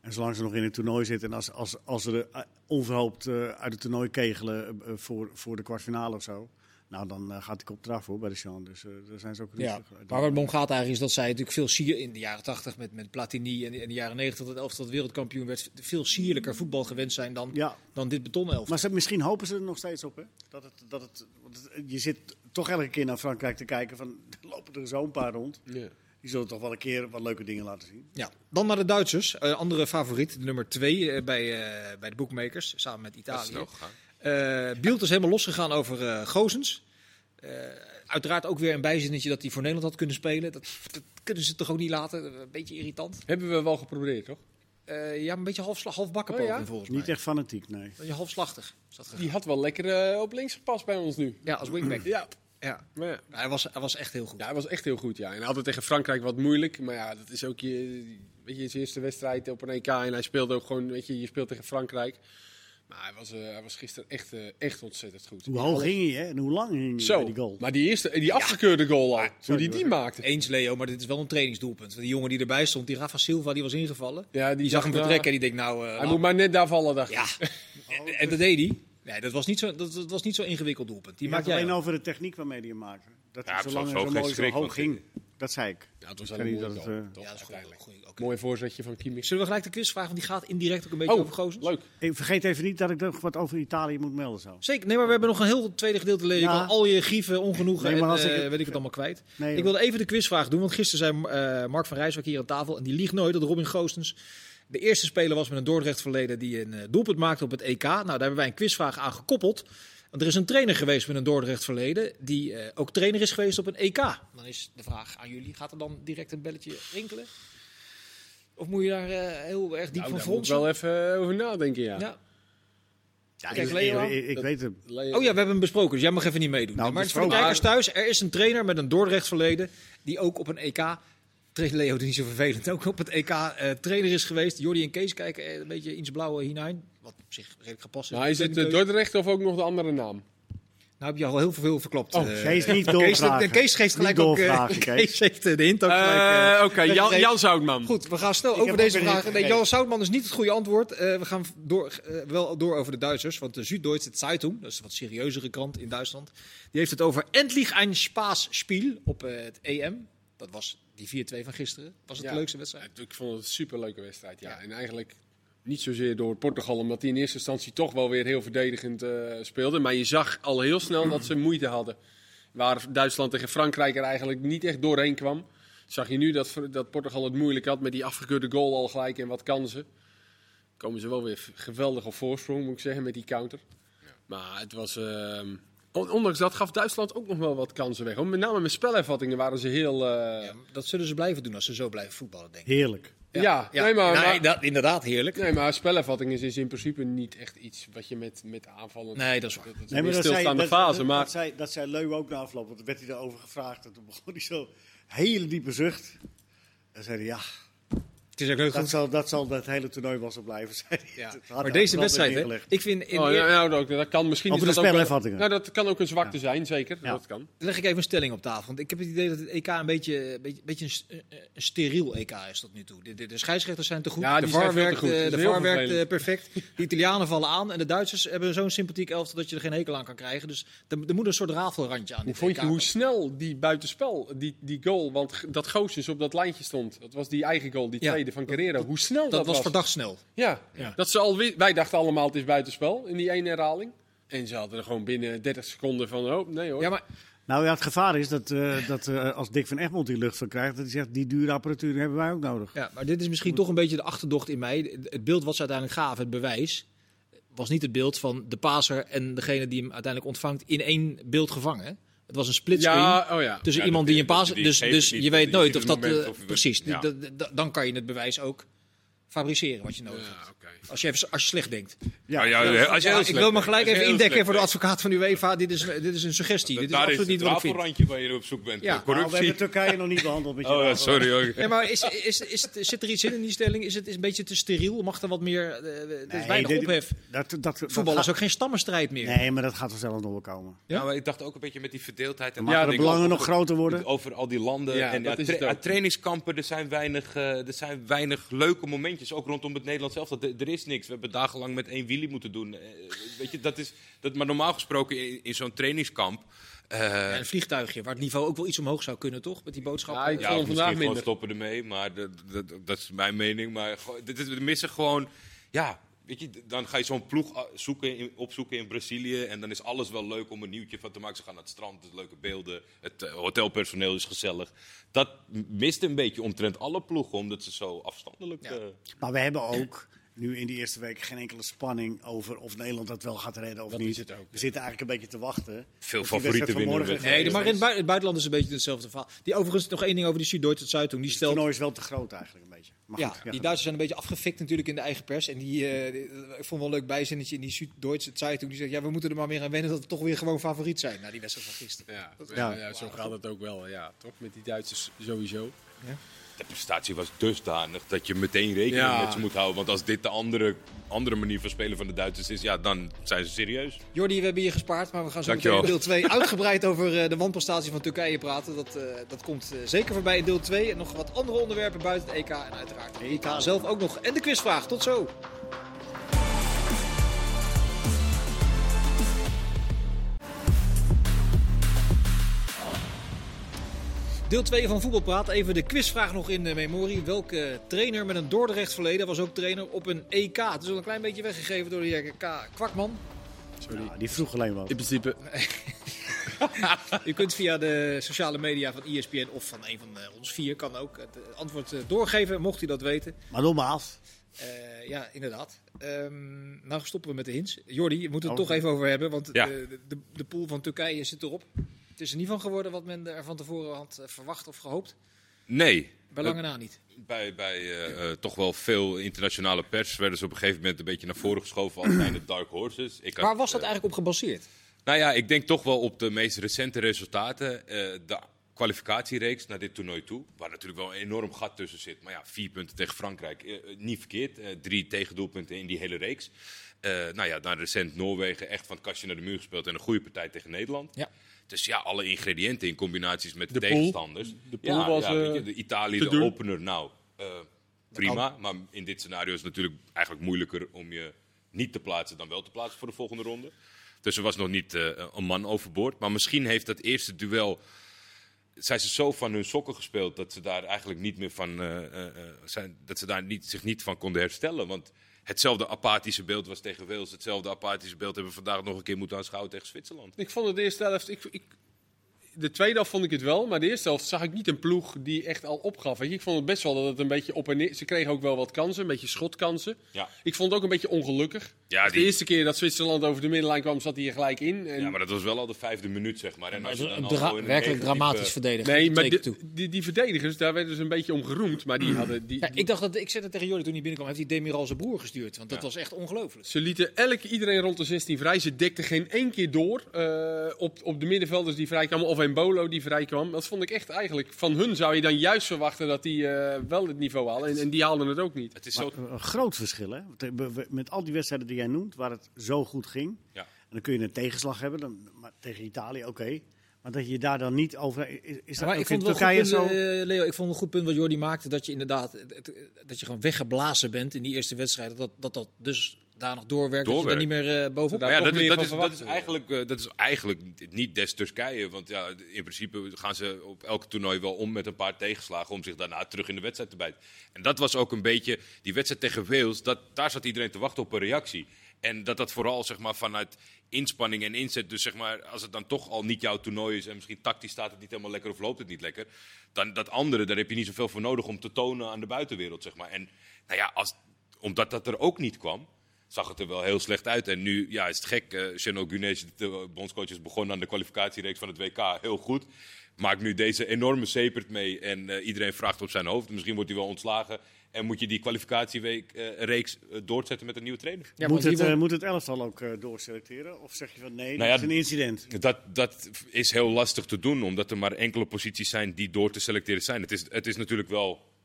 S3: En zolang ze nog in het toernooi zitten en als, als, als ze onverhoopt uit het toernooi kegelen voor, voor de kwartfinale of zo. Nou, dan eh, gaat die kop eraf hoor, bij de Jean. Dus eh, daar zijn ze ook
S1: Ja,
S3: rustig.
S1: maar waar het om gaat eigenlijk is dat zij natuurlijk veel sier in de jaren 80 met, met Platini en in de jaren 90 dat het elftal dat wereldkampioen werd, veel sierlijker voetbal gewend zijn dan,
S3: Ja,
S1: dan dit betonelftal.
S3: maar ze, misschien hopen ze er nog steeds op. Hè? Dat het, dat het, want het- je zit toch elke keer naar Frankrijk te kijken van, er lopen er zo een paar rond.
S2: Ja.
S3: Die zullen toch wel een keer wat leuke dingen laten zien.
S1: Ja, dan naar de Duitsers. Eh, andere favoriet, nummer 2 bij, eh, bij de bookmakers, samen met
S4: Dat is
S1: Eh Bielt is helemaal losgegaan over eh Gozens. Eh, uiteraard ook weer een bijzinnetje dat hij voor Nederland had kunnen spelen. Dat, dat kunnen ze toch ook niet laten. Een beetje irritant.
S2: Hebben we wel geprobeerd, toch?
S1: Eh, ja, een beetje half, half bakken
S2: Oh, ja?
S1: poging volgens mij.
S3: Niet echt fanatiek, nee.
S1: Een beetje halfslachtig.
S2: Die had wel lekker op links gepast bij ons nu.
S1: Ja, als wingback.
S2: Ja.
S1: Ja.
S2: Maar ja.
S1: Hij, was, hij was echt heel goed.
S2: Ja, hij was echt heel goed, ja. En altijd tegen Frankrijk wat moeilijk. Maar ja, dat is ook je, weet je, zijn eerste wedstrijd op een EK. En hij speelde ook gewoon, weet je, je speelt tegen Frankrijk. Maar hij was, eh, hij was gisteren echt, eh, echt ontzettend goed.
S3: Hoe hoog ging hij hè? en hoe lang ging hij
S2: Zo,
S3: die goal?
S2: maar die eerste, die afgekeurde goal al, hoe die die maakte.
S1: Eens Leo, maar dit is wel een trainingsdoelpunt. Want die jongen die erbij stond, die Rafa Silva, die was ingevallen.
S2: Ja,
S1: Die zag hem vertrekken en die denkt nou... eh,
S2: Hij
S1: laat-
S2: moet maar net daar vallen, dacht ik.
S1: Ja, en, en dat deed hij. Nee, dat was niet zo, dat, dat was niet zo ingewikkeld doelpunt. Die
S3: Die
S1: maakt jij
S3: alleen over de techniek waarmee hij hem maakte. Dat
S4: Ja, het
S3: zo lang
S4: was
S3: en
S4: ook
S3: zo
S4: geen
S3: mooi zo
S4: schrik,
S3: hoog ging. Dat zei ik.
S2: Ja, het was
S3: Ik
S2: wel een
S3: dat het, eh,
S1: Ja, dat is goed. Goeie.
S2: Mooi voorzetje van Kimmich.
S1: Zullen we gelijk de quizvraag, want die gaat indirect ook een beetje over
S2: Oh,
S1: Gozens.
S2: leuk.
S3: Ik vergeet even niet dat ik nog wat over Italië moet melden zo.
S1: Zeker, nee, maar we hebben nog een heel tweede gedeelte. Je
S3: Ja.
S1: kan al je grieven, ongenoegen
S3: Nee, maar
S1: en
S3: als ik
S1: eh,
S3: het-
S1: weet ik het allemaal kwijt.
S3: Nee,
S1: ik wilde even de quizvraag doen, want gisteren zei eh, Mark van Rijswijk hier aan tafel, en die liegt nooit, dat Robin Goostens de eerste speler was met een Dordrecht verleden die een doelpunt maakte op het EK. Nou, daar hebben wij een quizvraag aan gekoppeld. Want er is een trainer geweest met een Dordrecht verleden die eh, ook trainer is geweest op een EK. Dan is de vraag aan jullie, gaat er dan direct een belletje rinkelen? Of moet je daar eh, heel erg diep
S2: Nou,
S1: van
S2: daar moet ik
S1: fronsen?
S2: wel even eh, over nadenken, ja.
S1: Ja.
S3: Ja,
S1: Kijk,
S3: ik,
S1: Leo
S3: ik, weet het.
S1: Oh ja, we hebben hem besproken, dus jij mag even niet meedoen.
S3: Nou,
S1: maar het is voor de
S3: besproken.
S1: kijkers thuis, er is een trainer met een Dordrecht verleden die ook op een EK, tegen Leo niet zo vervelend, ook op het EK eh, trainer is geweest. Jordi en Kees kijken eh, een beetje iets blauwe hinein, wat op zich redelijk gepast is.
S2: Maar is het de Dordrecht of ook nog de andere naam?
S1: Nou heb je al heel veel verklopt.
S2: Oh,
S1: eh.
S3: Kees niet
S1: Kees,
S3: doorvragen.
S1: Kees geeft gelijk
S3: Niet
S1: ook...
S3: Kees.
S1: Kees heeft de hint ook gelijk.
S2: Oké, Jan. Jan Zoutman.
S1: Goed, we gaan snel
S3: Ik
S1: over deze vraag. Nee. Jan Soutman is niet het goede antwoord. Eh, we gaan door, wel door over de Duitsers. Want de Süddeutsche Zeitung, dat is een wat serieuzere krant in Duitsland, die heeft het over endlich ein Spaßspiel op het EM. Dat was die 4-2 van gisteren. Was het
S2: Ja.
S1: de leukste wedstrijd?
S2: Ja, ik vond het een superleuke wedstrijd, ja.
S1: Ja.
S2: En eigenlijk niet zozeer door Portugal, omdat die in eerste instantie toch wel weer heel verdedigend eh speelde. Maar je zag al heel snel dat ze moeite hadden. Waar Duitsland tegen Frankrijk er eigenlijk niet echt doorheen kwam. Zag je nu dat, dat Portugal het moeilijk had met die afgekeurde goal al gelijk en wat kansen. Komen ze wel weer geweldig op voorsprong, moet ik zeggen, met die counter. Maar het was... ehm, ondanks dat gaf Duitsland ook nog wel wat kansen weg. Met name met spelervattingen waren ze heel... eh,
S1: Ja, dat zullen ze blijven doen als ze zo blijven voetballen, denk ik.
S3: Heerlijk.
S2: ja, nee, maar,
S1: Nee,
S2: maar-
S1: dat, inderdaad, heerlijk.
S2: Nee, maar spelervatting is, is in principe niet echt iets wat je met, met aanvallen...
S1: Nee, dat is waar.
S2: Dat
S3: Nee, maar dat zei,
S2: stilstaande
S3: dat,
S2: fase.
S3: dat,
S2: Maar
S3: dat, zei, dat zei Leu ook na afloop. Want toen werd hij daarover gevraagd. En toen begon hij zo hele diepe zucht. En zei hij, ja,
S1: Het is ook heel
S3: Dat
S1: goed.
S3: zal, dat zal dat hele toernooi wel zo blijven zijn.
S1: Ja. Maar deze wedstrijd, hè, ik vind... In,
S2: Oh, ja, nou, dat, dat kan misschien.
S3: Over
S2: is
S3: de
S2: dat ook. Nou, dat kan ook een zwakte zijn, zeker.
S3: Ja.
S2: Dat kan.
S1: Dan leg ik even een stelling op tafel. Want ik heb het idee dat het EK een beetje, een beetje, een, beetje een, st- een- een steriel EK is tot nu toe. De, de, de scheidsrechters zijn te goed.
S2: Ja,
S1: de VAR werkt,
S2: goed.
S1: eh, de VAR werkt eh, perfect. De Italianen vallen aan. En de Duitsers hebben zo'n sympathiek elftal dat je er geen hekel aan kan krijgen. Dus er, er moet een soort rafelrandje aan
S2: Hoe vond je hoe snel die buitenspel, die, die goal, want dat Goossens op dat lijntje stond. Dat was die eigen goal, die
S1: Ja.
S2: Van Carrero. Hoe snel dat,
S1: Dat was
S2: was.
S1: verdacht snel.
S2: Ja.
S1: Ja.
S2: Dat ze al, wi- wij dachten allemaal het is buitenspel in die ene herhaling. En ze hadden er gewoon binnen 30 seconden van, oh nee hoor.
S1: Ja, maar
S3: Nou ja, het gevaar is dat, eh, dat eh, als Dick van Egmond die lucht van krijgt, dat hij zegt, die dure apparatuur hebben wij ook nodig.
S1: Ja, maar dit is misschien toch een beetje de achterdocht in mij. Het beeld wat ze uiteindelijk gaven, het bewijs, was niet het beeld van de paser en degene die hem uiteindelijk ontvangt in één beeld gevangen. Het was een splitscreen
S2: ja, oh ja.
S1: tussen
S4: Ja,
S1: iemand die een
S4: die
S1: Dus, dus je weet nooit of dat...
S4: moment
S1: eh,
S4: of-
S1: precies, dan kan je het bewijs ook fabriceren wat je nodig hebt. Als je, even, als je slecht denkt.
S4: Ja, ja, als je
S1: ik wil me gelijk even indekken voor de advocaat van UEFA. Dit is, dit is een suggestie. Dit is
S4: Daar
S1: absoluut
S4: is
S1: niet
S4: het
S1: wat ik vind.
S4: waar je op zoek bent.
S1: Ja,
S3: Nou, we
S4: Corruptie.
S3: hebben Turkije nog niet behandeld met je.
S4: Oh, sorry. hoor.
S1: Ja, maar is, is, is, zit er iets in in die stelling? Is het is een beetje te steriel? Mag er wat meer... is
S3: Nee,
S1: weinig
S3: dit-
S1: ophef.
S3: Dat, dat,
S1: Voetbal is ook geen stammenstrijd meer.
S3: Nee, maar dat gaat vanzelf nog wel komen.
S1: Ja?
S4: Ja, maar ik dacht ook een beetje met die verdeeldheid. En
S3: Maar
S2: Ja,
S3: de belangen nog
S4: over-
S3: groter worden.
S4: Over al die landen.
S2: Ja,
S4: en trainingskampen, er zijn, weinig, eh, er zijn weinig leuke momentjes. Ook rondom het Nederlands zelf. Er, is niks. We hebben dagenlang met één wielie moeten doen. Eh, weet je, dat is, dat, maar normaal gesproken in, in zo'n trainingskamp. eh,
S1: Ja, een vliegtuigje, waar het niveau ook wel iets omhoog zou kunnen, toch? Met die boodschap.
S2: Ja, ik
S4: ja, misschien
S2: vandaag
S4: gewoon
S2: minder.
S4: stoppen ermee. Maar dat, dat, dat is mijn mening. Maar dit is, we missen gewoon... Ja, weet je, dan ga je zo'n ploeg ah, zoeken in, opzoeken in Brazilië. En dan is alles wel leuk om een nieuwtje van te maken. Ze gaan naar het strand, het leuke beelden. Het eh, hotelpersoneel is gezellig. Dat mist een beetje omtrent alle ploegen, omdat ze zo afstandelijk...
S1: Ja.
S4: eh,
S3: Maar we hebben ook nu in die eerste week geen enkele spanning over of Nederland dat wel gaat redden of
S2: Dat
S3: niet.
S2: is het ook,
S3: We zitten eigenlijk een beetje te wachten.
S4: Veel favorieten winnen.
S1: Nee, maar in het, bui- het buitenland is een beetje hetzelfde verhaal. Die overigens nog één ding over die Süddeutsche Zeitung. Die
S3: Het
S1: stelt,
S3: toernooi is wel te groot eigenlijk een beetje. Maar
S1: ja,
S3: goed,
S1: die
S3: ja,
S1: Duitsers zijn een beetje afgefikt natuurlijk in de eigen pers. En die, eh, die- ik vond wel een leuk bijzinnetje in die Süddeutsche Zeitung. Die zegt, ja, we moeten er maar meer aan wennen dat we toch weer gewoon favoriet zijn. Na die wedstrijd van gisteren.
S2: Ja,
S3: Ja.
S2: ja. zo gaat het ook wel. Ja, toch? Met die Duitsers sowieso.
S4: De prestatie was dusdanig dat je meteen rekening
S2: Ja.
S4: met ze moet houden. Want als dit de andere, andere manier van spelen van de Duitsers is, ja, dan zijn ze serieus.
S1: Jordi, we hebben je gespaard, maar we gaan zo meteen in deel 2 uitgebreid over eh, de wanprestatie van Turkije praten. Dat, eh, dat komt eh, zeker voorbij in deel 2. En nog wat andere onderwerpen buiten het EK en uiteraard het EK zelf ook nog. En de quizvraag. Tot zo. Deel 2 van Voetbalpraat. Even de quizvraag nog in de memorie. Welke trainer met een Dordrecht verleden was ook trainer op een EK? Het is al een klein beetje weggegeven door de heer K. Kwakman.
S2: Sorry.
S3: Ja, die vroeg alleen wat.
S2: In principe.
S1: U kunt via de sociale media van ESPN of van een van eh, ons vier kan ook het eh, antwoord eh, doorgeven, mocht u dat weten.
S3: Maar nogmaals,
S1: Eh, ja, inderdaad. Ehm, nou stoppen we met de hints. Jordi, we moeten het
S3: Oh.
S1: toch even over hebben, want
S4: Ja.
S1: de, de, de pool van Turkije zit erop. Het is er niet van geworden wat men er van tevoren had eh, verwacht of gehoopt.
S4: Nee.
S1: Bij lange na niet.
S4: Bij, bij eh, eh, toch wel veel internationale pers werden ze op een gegeven moment een beetje naar voren geschoven als zijn de dark horses. Ik had,
S1: Waar was dat
S4: eh,
S1: eigenlijk op gebaseerd?
S4: Nou ja, ik denk toch wel op de meest recente resultaten. Eh, de kwalificatiereeks naar dit toernooi toe. Waar natuurlijk wel een enorm gat tussen zit. Maar ja, vier punten tegen Frankrijk, eh, eh, niet verkeerd. Eh, drie tegendoelpunten in die hele reeks. Eh, nou ja, dan recent Noorwegen echt van het kastje naar de muur gespeeld. En een goede partij tegen Nederland.
S1: Ja.
S4: Dus ja, alle ingrediënten in combinaties met de, tegenstanders.
S2: De pool
S4: ja,
S2: was,
S4: ja,
S2: eh,
S4: je, de Italië, de
S2: doen.
S4: opener. Nou, eh, prima. Maar in dit scenario is het natuurlijk eigenlijk moeilijker om je niet te plaatsen dan wel te plaatsen voor de volgende ronde. Dus er was nog niet eh, een man overboord. Maar misschien heeft dat eerste duel. Zijn ze zo van hun sokken gespeeld dat ze daar eigenlijk niet meer van. zijn, dat ze daar niet, zich niet van konden herstellen. Want hetzelfde apathische beeld was tegen Wales. Hetzelfde apathische beeld hebben we vandaag nog een keer moeten aanschouwen tegen Zwitserland.
S2: Ik vond het de eerste helft. Ik, ik, de tweede helft vond ik het wel, maar de eerste helft zag ik niet een ploeg die echt al opgaf. Weet je, ik vond het best wel dat het een beetje op en neer. Ze kregen ook wel wat kansen, een beetje schotkansen.
S4: Ja.
S2: Ik vond het ook een beetje ongelukkig.
S4: Ja,
S2: De
S4: die,
S2: eerste keer dat Zwitserland over de middenlijn kwam, zat hij er gelijk in. En
S4: ja, maar dat was wel al de vijfde minuut, zeg maar. En als je dan
S1: Een
S4: al
S1: werkelijk
S4: negatieve-
S1: dramatisch verdedigen.
S2: Nee, maar die, die, die verdedigers, daar werden ze een beetje om geroemd. Maar die hadden... Die,
S1: Ja,
S2: die-
S1: ik dacht dat ik zei dat tegen Jordi toen hij binnenkwam, heeft hij Demiral zijn broer gestuurd, want dat was echt ongelooflijk.
S2: Ze lieten elke iedereen rond de 16 vrij. Ze dekten geen één keer door eh, op, op de middenvelders die vrij kwamen. Of een Bolo die vrij kwam. Dat vond ik echt eigenlijk... Van hun zou je dan juist verwachten dat die eh, wel het niveau halen. En, en die haalden het ook niet.
S4: Het is
S3: Maar
S4: zo...
S3: een groot verschil, hè? Met al die wedstrijden die jij noemt, waar het zo goed ging.
S4: Ja.
S3: En dan kun je een tegenslag hebben, dan, maar tegen Italië, oké. Maar dat je daar dan niet over... Is, is dat
S1: maar
S3: ook
S1: ik vond het wel goed punt,
S3: zo...
S1: eh, Leo, ik vond een goed punt wat Jordi maakte, dat je inderdaad, het- dat je gewoon weggeblazen bent in die eerste wedstrijd, dat dat, dat dus daar nog doorwerkt, dat je daar
S4: Doorwerkt.
S1: niet meer eh, bovenop
S4: ja, dat,
S2: meer
S4: dat, is, dat, is eigenlijk, eh, dat is eigenlijk niet des Turkije. Want ja, in principe gaan ze op elk toernooi wel om met een paar tegenslagen om zich daarna terug in de wedstrijd te bijten. En dat was ook een beetje, die wedstrijd tegen Wales, dat, daar zat iedereen te wachten op een reactie. En dat dat vooral zeg maar, vanuit inspanning en inzet, dus zeg maar, als het dan toch al niet jouw toernooi is en misschien tactisch staat het niet helemaal lekker of loopt het niet lekker, dan dat andere, daar heb je niet zoveel voor nodig om te tonen aan de buitenwereld. Zeg maar. En nou ja, als, omdat dat er ook niet kwam, zag het er wel heel slecht uit. En nu ja, is het gek. eh Cheno Gunesh, de bondscoach, is begonnen aan de kwalificatiereeks van het WK. Heel goed. Maakt nu deze enorme sepert mee. En eh, iedereen vraagt op zijn hoofd. Misschien wordt hij wel ontslagen. En moet je die kwalificatiereeks eh, doorzetten met een nieuwe trainer?
S1: Ja,
S3: moet, het, eh, moet het elftal ook eh, doorselecteren? Of zeg je van nee,
S4: Nou
S3: dat
S4: ja,
S3: is een incident?
S4: Dat, dat is heel lastig te doen, omdat er maar enkele posities zijn die door te selecteren zijn. Het is, het is natuurlijk wel eh,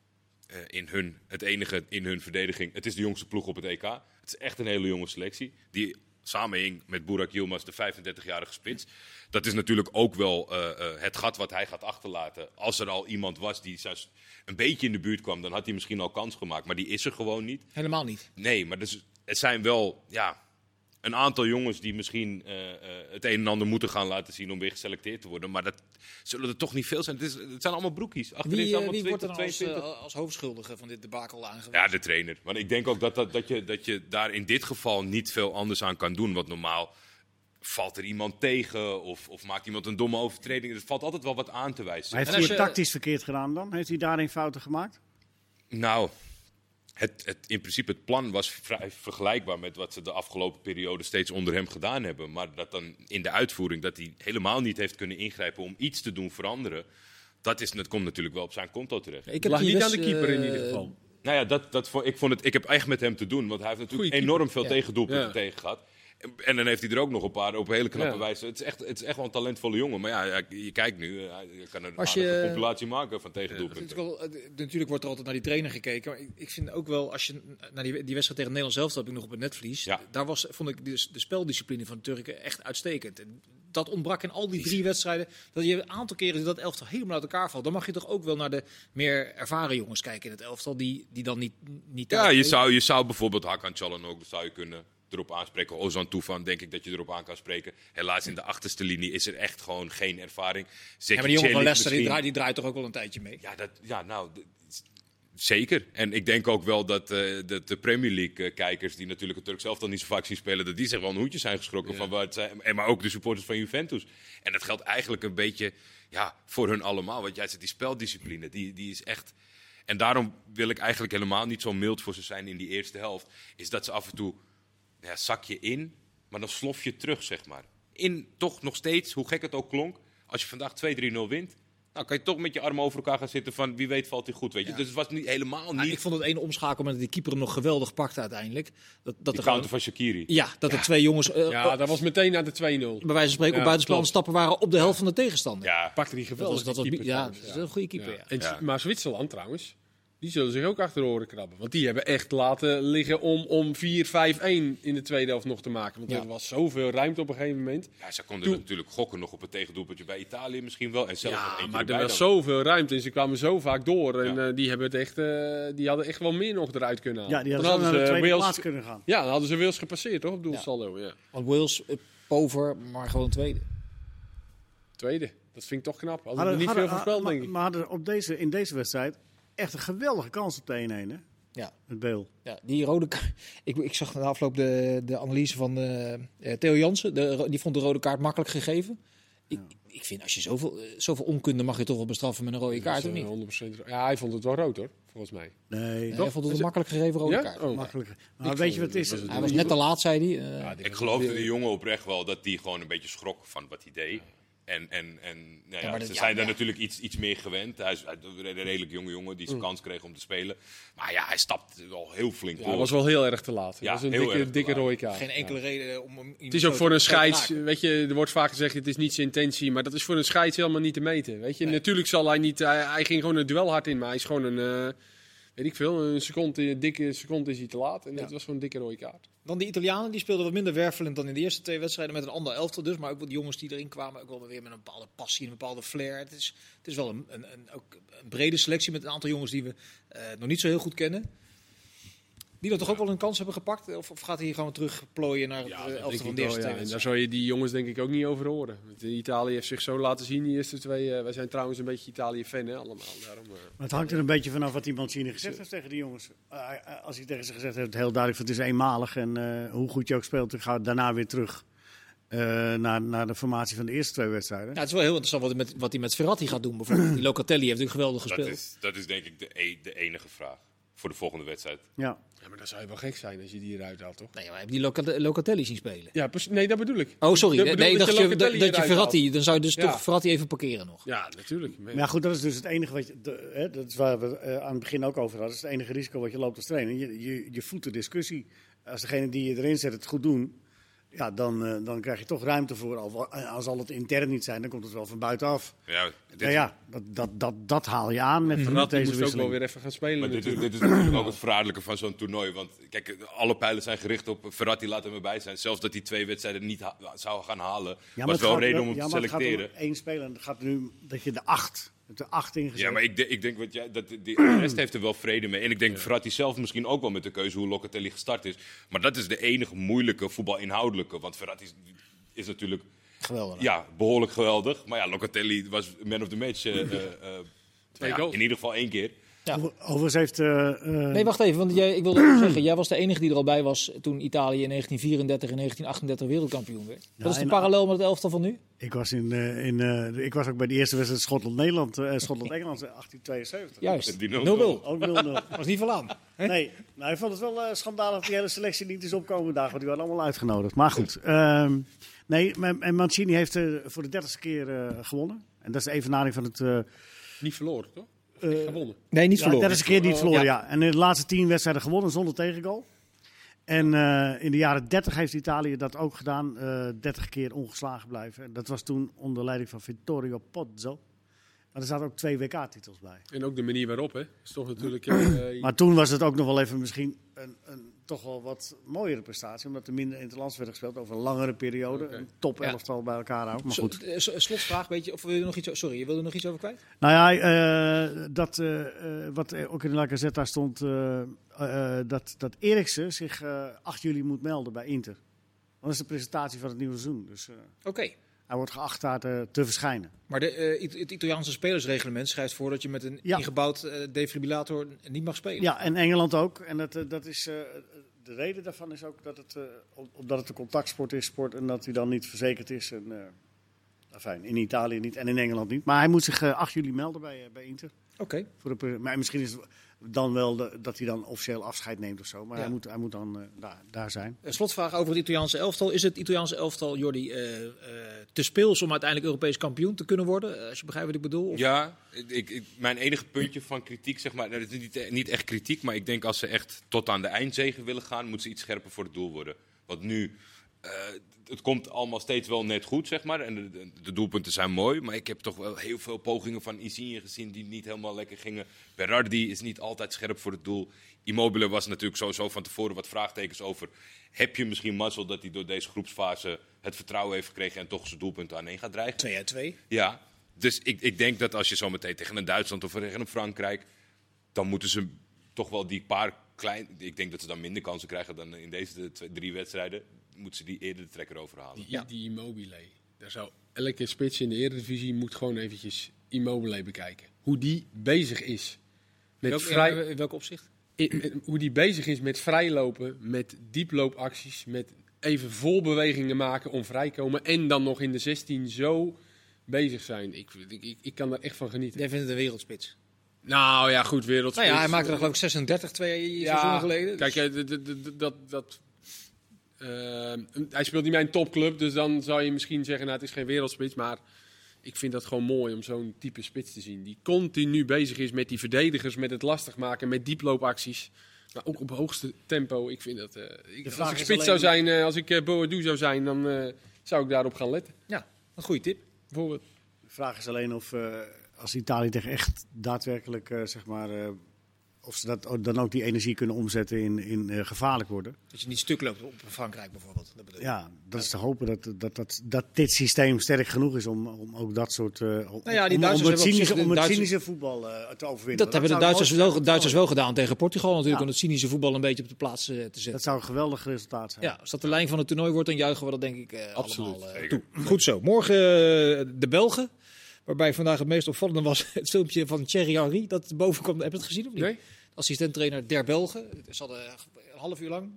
S4: in hun, het enige in hun verdediging. Het is de jongste ploeg op het EK. Het is echt een hele jonge selectie. Die samenhing met Burak Yilmaz, de 35-jarige spits. Dat is natuurlijk ook wel eh, eh, het gat wat hij gaat achterlaten. Als er al iemand was die zelfs een beetje in de buurt kwam, dan had hij misschien al kans gemaakt. Maar die is er gewoon niet.
S1: helemaal niet.
S4: Nee, maar dus, het zijn wel ja, een aantal jongens die misschien eh, eh, het een en ander moeten gaan laten zien om weer geselecteerd te worden. Maar dat zullen er toch niet veel zijn. Het, is, het zijn allemaal broekies. Achterin
S1: Wie,
S4: zijn
S1: eh,
S4: allemaal
S1: wie wordt er
S4: 20,
S1: als,
S4: 22.
S1: eh, als hoofdschuldige van dit debakel aangewezen?
S4: Ja, de trainer. Want ik denk ook dat, dat, dat, je, dat je daar in dit geval niet veel anders aan kan doen. Want normaal valt er iemand tegen of, of maakt iemand een domme overtreding. Er valt altijd wel wat aan te wijzen.
S3: Maar heeft
S1: En
S3: hij
S1: als
S3: het
S1: je-
S3: tactisch verkeerd gedaan dan? Heeft hij daarin fouten gemaakt?
S4: Nou, het, het, in principe het plan was vrij vergelijkbaar met wat ze de afgelopen periode steeds onder hem gedaan hebben. Maar dat dan in de uitvoering, dat hij helemaal niet heeft kunnen ingrijpen om iets te doen veranderen. Dat, is, dat komt natuurlijk wel op zijn konto terecht.
S1: Ik
S2: Het lag niet aan de keeper in
S1: eh,
S2: ieder geval.
S4: Nou ja, dat, dat, vond- ik, vond het, ik heb echt met hem te doen, want hij heeft natuurlijk enorm veel
S1: Ja.
S4: tegendoelpunten
S2: Ja.
S4: tegen gehad. En, dan heeft hij er ook nog een paar op een hele knappe
S2: Ja.
S4: wijze. Het is, echt, het is echt wel een talentvolle jongen. Maar ja, ja, je kijkt nu, eh, je kan een
S1: Als je-
S4: compilatie maken van tegendoelpunten.
S1: eh, natuurlijk wordt er altijd naar die trainer gekeken. Maar ik, ik vind ook wel, als je naar die, die wedstrijd tegen Nederland zelf heb ik nog op het netvlies.
S4: Ja.
S1: Daar was, vond ik de, de speldiscipline van de Turken echt uitstekend. En dat ontbrak in al die drie wedstrijden. Dat je een aantal keren dat elftal helemaal uit elkaar valt. Dan mag je toch ook wel naar de meer ervaren jongens kijken in het elftal. Die, die dan niet, niet
S4: Ja, je zou, je zou bijvoorbeeld Hakan Çalhanoğlu ook zou je kunnen erop aanspreken. Ozan Tufan denk ik dat je erop aan kan spreken. Helaas in de achterste linie is er echt gewoon geen ervaring. Zet
S1: Ja, maar die jongen van die draait, die draait toch ook wel een tijdje mee.
S4: Ja, dat, ja nou, zeker. En ik denk ook wel dat, eh, dat de Premier League-kijkers, die natuurlijk het Turk zelf dan niet zo vaak zien spelen, dat die zich wel een hoedje zijn geschrokken van wat zij, en maar ook de supporters van Juventus. En dat geldt eigenlijk een beetje ja, voor hun allemaal. Want jij zegt, die speldiscipline, die, die is echt... En daarom wil ik eigenlijk helemaal niet zo mild voor ze zijn in die eerste helft. Is dat ze af en toe ja, zak je in, maar dan slof je terug, zeg maar. In toch nog steeds, hoe gek het ook klonk, als je vandaag 2-3-0 wint, nou kan je toch met je armen over elkaar gaan zitten van wie weet valt hij goed, weet je. Dus het was niet, helemaal niet
S1: ik vond het ene omschakelmoment dat die keeper hem nog geweldig pakte uiteindelijk. Dat, dat
S4: de
S1: er
S4: counter van Shakiri.
S1: Ja, dat er twee jongens eh,
S2: Ja, dat was meteen na de 2-0.
S1: bij wijze van spreken
S2: Ja,
S1: op buitenspel stappen waren op de helft van de tegenstander.
S4: Ja,
S2: Pakte die
S1: dat
S2: geweldig.
S1: was, dat was,
S2: keeper
S1: ja, dat is een goede keeper. Ja.
S2: En,
S4: Ja.
S2: Maar Zwitserland trouwens, die zullen zich ook achter de oren krabben. Want die hebben echt laten liggen om, om 4-5-1 in de tweede helft nog te maken. Want
S1: Ja.
S2: er was zoveel ruimte op een gegeven moment.
S4: ja, ze konden
S2: Toen-
S4: natuurlijk gokken nog op het tegendoelpuntje bij Italië misschien wel. En zelfs
S2: Ja, maar er was
S4: dan.
S2: zoveel ruimte en ze kwamen zo vaak door. En
S4: Ja.
S2: eh, die, hebben het echt, eh, die hadden echt wel meer nog eruit kunnen halen.
S3: Ja, die
S2: Dan
S3: hadden zo naar de
S2: ze
S3: tweede
S2: Wales-
S3: plaats kunnen gaan.
S2: Ja, dan hadden ze Wales gepasseerd, toch? Op doelsaldo, ja.
S1: Want Wales, eh, pover, maar gewoon tweede.
S2: Tweede. Dat vind ik toch knap. Hadden
S3: Hadden-
S2: er niet
S3: hadden-
S2: veel voorspeld,
S3: maar-
S2: denk ik.
S3: Maar hadden op deze, in deze wedstrijd echt een geweldige kans op de 1-1, hè?
S1: Ja.
S3: Met Beel.
S1: Ja, die rode kaart. Ik, ik zag na de afloop de, de analyse van eh, eh, Theo Jansen. De, die vond de rode kaart makkelijk gegeven. Ik, ik vind als je zoveel, eh, zoveel onkunde mag je toch wel bestraffen met een rode kaart, of niet?
S2: eh, 100% ro- Ja, hij vond het wel rood hoor, volgens mij.
S3: Nee,
S1: Ja, hij vond het een makkelijk gegeven rode
S2: Ja?
S1: kaart.
S2: Oh.
S3: makkelijk. Maar
S2: Ik
S3: weet je wat het is?
S2: was
S1: Hij was net te laat, zei hij. Eh,
S4: Ik geloofde
S2: die
S4: jongen oprecht wel dat hij gewoon een beetje schrok van wat hij deed. En, en, en nou ja,
S1: dat-
S4: ze
S1: ja,
S4: zijn daar
S1: ja.
S4: natuurlijk iets, iets meer gewend. Hij is een redelijk jonge jongen die zijn kans kreeg om te spelen. Maar ja, hij stapt wel heel flink
S2: Ja,
S4: door.
S2: hij was wel heel erg te laat.
S4: Ja,
S2: dat was een dikke, dikke rode kaart.
S1: Geen enkele
S2: Ja.
S1: reden om hem
S2: Het is ook voor een scheids, weet je, er wordt vaak gezegd het is niet zijn intentie, maar dat is voor een scheids helemaal niet te meten. Weet je, natuurlijk zal hij niet, hij, hij ging gewoon het duel hard in, maar hij is gewoon een, eh, weet ik veel, een seconde, een dikke seconde is hij te laat en dat was gewoon een dikke rode kaart.
S1: Dan die Italianen, die speelden wat minder wervelend dan in de eerste twee wedstrijden. Met een ander elftal dus. Maar ook de jongens die erin kwamen, ook wel weer met een bepaalde passie, een bepaalde flair. Het is, het is wel een, een, een, ook een brede selectie met een aantal jongens die we eh, nog niet zo heel goed kennen. Die dan toch ook wel een kans hebben gepakt? Of, of gaat hij hier gewoon terug plooien naar het
S2: Ja,
S1: eh,
S2: dat
S1: elftal van de eerste
S2: wel,
S1: twee
S2: ja. En daar zou je die jongens denk ik ook niet over horen. Want Italië heeft zich zo laten zien, die eerste twee. eh, wij zijn trouwens een beetje Italië-fan, hè, allemaal. Daarom, eh.
S3: Maar het hangt er een beetje vanaf wat die Mancini gezegd heeft tegen die jongens. Als hij tegen ze gezegd heeft, heel duidelijk, van het is eenmalig. En eh, hoe goed je ook speelt, je gaat daarna weer terug eh, naar, naar de formatie van de eerste twee wedstrijden.
S1: Ja, het is wel heel interessant wat hij met, wat hij met Verratti gaat doen bijvoorbeeld. Die Locatelli heeft natuurlijk geweldig
S4: dat,
S1: gespeeld.
S4: is, dat is denk ik de, e- de enige vraag voor de volgende wedstrijd.
S3: Ja.
S2: Ja, maar dan zou je wel gek zijn als je die eruit haalt, toch?
S1: Nee, maar heb je die Locate- Locatelli zien spelen?
S2: Ja, nee, dat bedoel ik.
S1: Oh, sorry.
S2: Dat
S1: Nee,
S2: dat je
S1: je, dat, dat je Verratti, dan zou je dus
S2: Ja.
S1: toch Verratti even parkeren nog.
S2: Ja, natuurlijk.
S3: Maar ja, goed, dat is dus het enige wat je. de- hè, dat is waar we eh, aan het begin ook over hadden. Dat is het enige risico wat je loopt als trainer. Je, je, je voedt de discussie. Als degene die je erin zet het goed doen. Ja, dan, eh, dan krijg je toch ruimte voor. Al, wa- al zal het intern niet zijn, dan komt het wel van buitenaf.
S4: Ja, dit,
S3: Ja, ja dat, dat, dat, dat haal je aan met, met
S2: Verratti
S3: deze
S2: moest ook wel weer even gaan spelen
S4: Maar dit, is-
S2: natuurlijk.
S4: dit is natuurlijk ook het verraderlijke van zo'n toernooi. Want kijk, alle pijlen zijn gericht op Verratti, laat hem erbij zijn. Zelfs dat hij twee wedstrijden niet ha- zou gaan halen,
S3: Ja,
S4: was wel
S3: gaat-
S4: reden om hem
S3: ja,
S4: te
S3: maar het gaat
S4: selecteren.
S3: om één speler. en Het gaat nu dat je de acht, de acht ingezet.
S4: Ja, maar ik, de- ik denk wat jij, dat de, de rest heeft er wel vrede mee. En ik denk Verratti zelf misschien ook wel met de keuze hoe Locatelli gestart is. Maar dat is de enige moeilijke voetbalinhoudelijke. Want Verratti is, is natuurlijk
S1: Geweldig.
S4: ja, behoorlijk geweldig. Maar ja, Locatelli was man of the match. eh, eh, eh,
S2: Twee
S4: ja,
S2: goals.
S4: in ieder geval één keer.
S1: Ja.
S3: Overigens heeft. eh, eh,
S1: Nee, wacht even, want jij, ik wilde zeggen, jij was de enige die er al bij was toen Italië in 1934 en 1938 wereldkampioen werd. Wat is de parallel met het elftal van nu?
S3: ik, was in, eh, in, eh, ik was ook bij de eerste wedstrijd Schotland-Nederland, eh, Schotland-Engeland in 1872.
S1: Juist,
S4: Die
S1: 0-0.
S4: 0-0.
S3: Ook 0-0.
S1: Was niet aan.
S3: Nee, nou, ik vond het wel eh, schandalig dat die hele selectie niet is opkomen dagen, want die waren allemaal uitgenodigd. Maar goed, ehm, nee, maar- en Mancini heeft eh, voor de dertigste keer eh, gewonnen. En dat is de evenaring van het... eh
S2: Niet verloren, toch?
S3: Eh,
S2: Gewonnen.
S1: Nee, niet
S3: ja, de
S1: verloren.
S3: dertigste keer niet verloren,
S1: Ja.
S3: ja. En in de laatste tien wedstrijden gewonnen zonder tegengoal. En eh, in de jaren 30 heeft Italië dat ook gedaan. eh 30 keer ongeslagen blijven. En dat was toen onder leiding van Vittorio Pozzo. Maar er zaten ook twee WK-titels bij.
S2: En ook de manier waarop, hè? is toch natuurlijk... eh,
S3: Maar toen was het ook nog wel even misschien een, een toch wel wat mooiere prestatie. Omdat er minder interlands werd gespeeld over een langere periode. Een top
S1: Ja.
S3: elftal bij elkaar houden. Maar goed.
S1: eh, s- Slotvraag, weet je, of wil je er nog iets, sorry, je wilde er nog iets over kwijt?
S3: Nou ja, eh, dat, eh, wat ook in de La Gazzetta stond, eh, eh, eh, dat, dat Eriksen zich eh 8 juli moet melden bij Inter. Dat is de presentatie van het nieuwe seizoen. Dus eh,
S1: Oké.
S3: Hij wordt geacht daar te, te verschijnen.
S1: Maar de, eh, het Italiaanse spelersreglement schrijft voor dat je met een
S3: Ja.
S1: ingebouwd eh, defibrillator niet mag spelen.
S3: Ja, en Engeland ook. En dat, eh, dat is, de reden daarvan is ook dat het, om- omdat het een contactsport is, sport, en dat hij dan niet verzekerd is. En, enfin, in Italië niet en in Engeland niet. Maar hij moet zich eh 8 juli melden bij, bij Inter.
S1: Oké.
S3: Maar misschien is het dan wel de- dat hij dan officieel afscheid neemt of zo. Maar
S1: Ja.
S3: hij, moet, hij moet dan eh, daar, daar zijn.
S1: Een slotvraag over het Italiaanse elftal. Is het Italiaanse elftal, Jordi, eh, eh, te speels om uiteindelijk Europees kampioen te kunnen worden? Eh, als je begrijpt wat ik bedoel? Of-
S4: Ja, ik, ik, mijn enige puntje van kritiek, zeg maar, nou, dat is niet, niet echt kritiek, maar ik denk als ze echt tot aan de eindzegen willen gaan, moeten ze iets scherper voor het doel worden. Want nu, eh, het komt allemaal steeds wel net goed, zeg maar, en de, de, doelpunten zijn mooi, maar ik heb toch wel heel veel pogingen van Insigne gezien die niet helemaal lekker gingen. Berardi is niet altijd scherp voor het doel. Immobile was natuurlijk sowieso van tevoren wat vraagtekens over. Heb je misschien mazzel dat hij door deze groepsfase het vertrouwen heeft gekregen en toch zijn doelpunten aan één gaat dreigen?
S1: 2 uit 2.
S4: Ja, dus ik, ik denk dat als je zo meteen tegen een Duitsland of tegen een Frankrijk, dan moeten ze toch wel die paar klein. Ik denk dat ze dan minder kansen krijgen dan in deze twee, drie wedstrijden. Moeten ze die eerder de trekker overhalen.
S2: Die,
S1: Ja.
S2: die Immobile. Daar zou elke spits in de Eredivisie moet gewoon eventjes Immobile bekijken. Hoe die bezig is. Met
S1: Welk,
S2: vrij,
S1: in, in welk opzicht?
S2: in- in- hoe die bezig is met vrijlopen, met dieploopacties, met even vol bewegingen maken om vrijkomen. En dan nog in de 16 zo bezig zijn. Ik, ik, ik, ik kan daar echt van genieten.
S1: Jij vindt het een wereldspits.
S2: Nou ja, goed, wereldspits.
S1: Nou ja, hij maakte er geloof ik 36 twee seizoenen geleden.
S2: Kijk,
S1: dus-
S2: eh, d- d- dat, dat, eh, hij speelt niet bij een topclub, dus dan zou je misschien zeggen, nou, het is geen wereldspits. Maar ik vind dat gewoon mooi om zo'n type spits te zien. Die continu bezig is met die verdedigers, met het lastig maken, met dieploopacties. Maar ook op hoogste tempo. Ik vind dat... eh, ik, als
S3: vraag
S2: ik spits
S3: alleen-
S2: zou zijn, eh, als ik uh, Boadu zou zijn, dan eh, zou ik daarop gaan letten.
S1: ja, een goede tip.
S2: Bijvoorbeeld.
S3: De vraag is alleen of eh, als Italië tegen echt daadwerkelijk, eh, zeg maar, eh, of ze dat, dan ook die energie kunnen omzetten in, in eh, gevaarlijk worden.
S1: Dat je niet stuk loopt op Frankrijk bijvoorbeeld. Dat bedoel je.
S3: Ja, dat is te hopen dat, dat, dat, dat dit systeem sterk genoeg is om, om ook dat soort. eh, om,
S1: Nou ja, die
S3: om- om, het cynische,
S1: de
S3: om het
S1: Duitsers-
S3: cynische voetbal eh, te overwinnen.
S1: Dat hebben de Duitsers wel, Duitsers wel gedaan tegen Portugal natuurlijk.
S3: Ja.
S1: Om het cynische voetbal een beetje op de plaats te zetten.
S3: Dat zou een geweldig resultaat zijn.
S1: Ja, als dat de lijn van het toernooi wordt, dan juichen we dat denk ik
S2: Absoluut,
S1: allemaal toe. Goed zo. Morgen de Belgen. Waarbij vandaag het meest opvallende was het filmpje van Thierry Henry. Dat boven kwam. Heb je het gezien of niet?
S2: Nee?
S1: Assistent-trainer der Belgen. Ze hadden een half uur lang.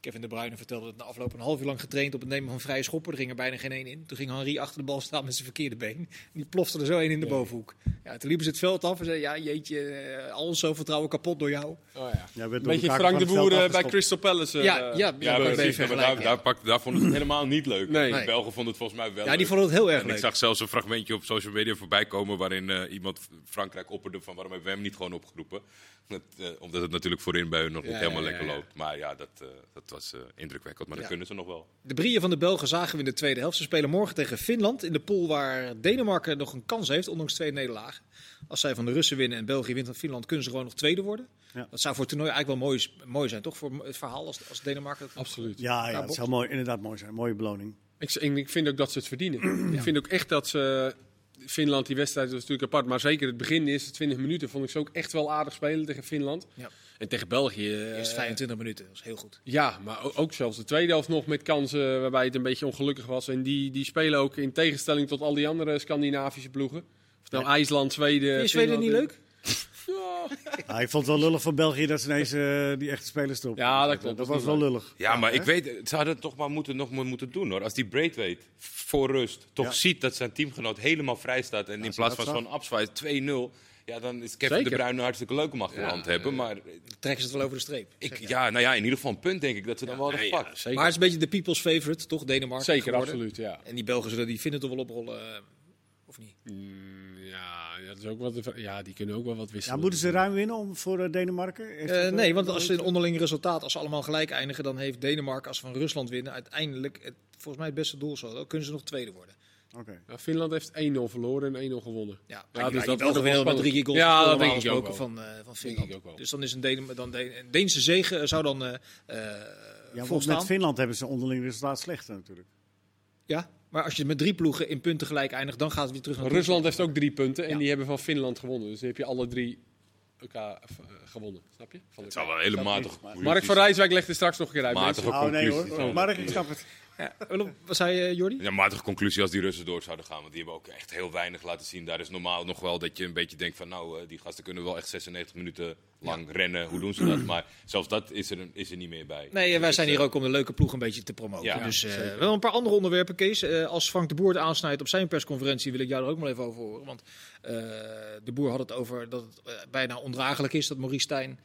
S1: Kevin de Bruyne vertelde het na afloop een half uur lang getraind op het nemen van vrije schoppen. Er ging er bijna geen één in. Toen ging Henry achter de bal staan met zijn verkeerde been. Die plofte er zo één in de bovenhoek. Ja, toen liepen ze het veld af en zeiden: Ja, jeetje, eh, al ons zo vertrouwen kapot door jou.
S2: Oh, ja.
S3: Ja, werd door
S2: Een beetje Frank de Boer eh, bij. Crystal Palace. eh,
S1: ja, ja,
S4: Ja, precies. daar, daar, pak- daar vonden ze het helemaal niet leuk.
S2: Nee.
S4: De. Belgen vonden het volgens mij wel
S1: Ja, die
S4: leuk.
S1: vonden het heel erg
S4: En ik
S1: leuk.
S4: zag zelfs een fragmentje op social media voorbij komen waarin eh, iemand Frankrijk opperde van waarom hebben we hem niet gewoon opgeroepen. Dat, eh, omdat het natuurlijk voorin bij hun nog
S2: Ja,
S4: niet helemaal
S2: ja,
S4: lekker
S2: ja, ja.
S4: loopt. Maar ja, dat, eh, dat was eh, indrukwekkend. Maar
S1: Ja.
S4: dat kunnen ze nog wel.
S1: De brieën van de Belgen zagen we in de tweede helft. Ze spelen morgen tegen Finland in de pool waar Denemarken nog een kans heeft, ondanks twee nederlagen. Als zij van de Russen winnen en België wint van Finland, kunnen ze gewoon nog tweede worden.
S3: Ja.
S1: Dat zou voor het toernooi eigenlijk wel mooi, mooi zijn, toch? Voor het verhaal als, als Denemarken.
S2: Absoluut.
S3: Ja, ja, het zou mooi, inderdaad mooi zijn. Mooie beloning.
S2: Ik, ik vind ook dat ze het verdienen. Ik vind ook echt dat ze. Finland, die wedstrijd was natuurlijk apart. Maar zeker het begin, de eerste 20 minuten, vond ik ze ook echt wel aardig spelen tegen Finland.
S1: Ja.
S2: En tegen België. eh,
S1: Eerst 25 minuten, dat is heel goed.
S2: Ja, maar ook zelfs de tweede helft nog met kansen waarbij het een beetje ongelukkig was. En die, die spelen ook in tegenstelling tot al die andere Scandinavische ploegen. Of nou IJsland, Zweden.
S1: Vind je Zweden niet leuk?
S2: Ja,
S3: Ja, ik vond het wel lullig van België dat ze ineens eh, die echte spelers erop.
S2: Ja, dat klopt.
S3: Dat was
S2: is
S3: wel lullig.
S4: Ja, maar
S3: hè?
S4: ik weet, ze hadden het toch maar moeten, nog moeten doen hoor. Als die Braithwaite voor rust toch
S3: Ja.
S4: ziet dat zijn teamgenoot helemaal vrij staat. En in plaats van zo'n abzwaai 2-0. Ja, dan is Kevin
S2: Zeker.
S4: de Bruyne hartstikke leuk om achterhand
S2: Ja,
S4: hebben. Maar
S1: Trekken ze het wel over de streep.
S4: ik, ja, nou ja, in ieder geval een punt denk ik dat ze dan wel hadden
S2: ja,
S4: gepakt.
S2: zeker.
S1: Maar het is een beetje de people's favorite, toch? Denemarken
S2: zeker,
S1: geworden.
S2: absoluut. Ja.
S1: En die Belgen zullen die vinden toch wel oprollen, eh, of niet?
S2: Mm, ja, dat is ook wat, ja, die kunnen ook wel wat
S3: Ja,
S2: wisselen.
S3: moeten ze ruim winnen om, voor eh, Denemarken?
S1: Eh,
S3: eh,
S1: nee, want als ze een onderling resultaat, als ze allemaal gelijk eindigen, dan heeft Denemarken, als ze van Rusland winnen, uiteindelijk het, volgens mij het beste doel zo. Dan kunnen ze nog tweede worden.
S2: Finland heeft 1-0 verloren en 1-0 gewonnen.
S1: Ja,
S2: Ja,
S1: ja
S2: dus dat wordt ook
S1: met
S2: wel
S1: drie goals.
S2: Ja, dat denk ik ook wel.
S1: Van, eh, van Finland.
S2: ik ook wel.
S1: Dus dan is een, dan Dene- een Deense zege zou dan eh eh
S3: Ja,
S1: volstaan.
S3: met Finland hebben ze onderling resultaat slechter natuurlijk.
S1: Ja, maar als je met drie ploegen in punten gelijk eindigt, dan gaat het weer terug naar
S2: Rusland heeft ook drie punten en
S1: Ja.
S2: die hebben van Finland gewonnen. Dus dan heb je alle drie elkaar eh, gewonnen. Snap je? Van
S4: Het zou wel hele matige conclusies
S2: Mark van Rijswijk legt er straks nog een keer uit.
S4: Matige.
S3: Oh nee hoor. Mark, ik snap het.
S1: Ja, wat zei je, Jordi?
S4: Ja, matige conclusie als die Russen door zouden gaan. Want die hebben ook echt heel weinig laten zien. Daar is normaal nog wel dat je een beetje denkt van... nou, eh, die gasten kunnen wel echt 96 minuten lang rennen. Hoe doen ze dat? Maar zelfs dat is er, is er niet meer bij.
S1: Nee, wij
S4: Dus,
S1: zijn hier
S4: eh,
S1: ook om de leuke ploeg een beetje te promoten.
S4: Ja,
S1: dus eh, wel een paar andere onderwerpen, Kees. Eh, als Frank de Boer het aansnijdt op zijn persconferentie, wil ik jou er ook maar even over horen. Want eh, de Boer had het over dat het eh, bijna ondraaglijk is dat Maurice Stijn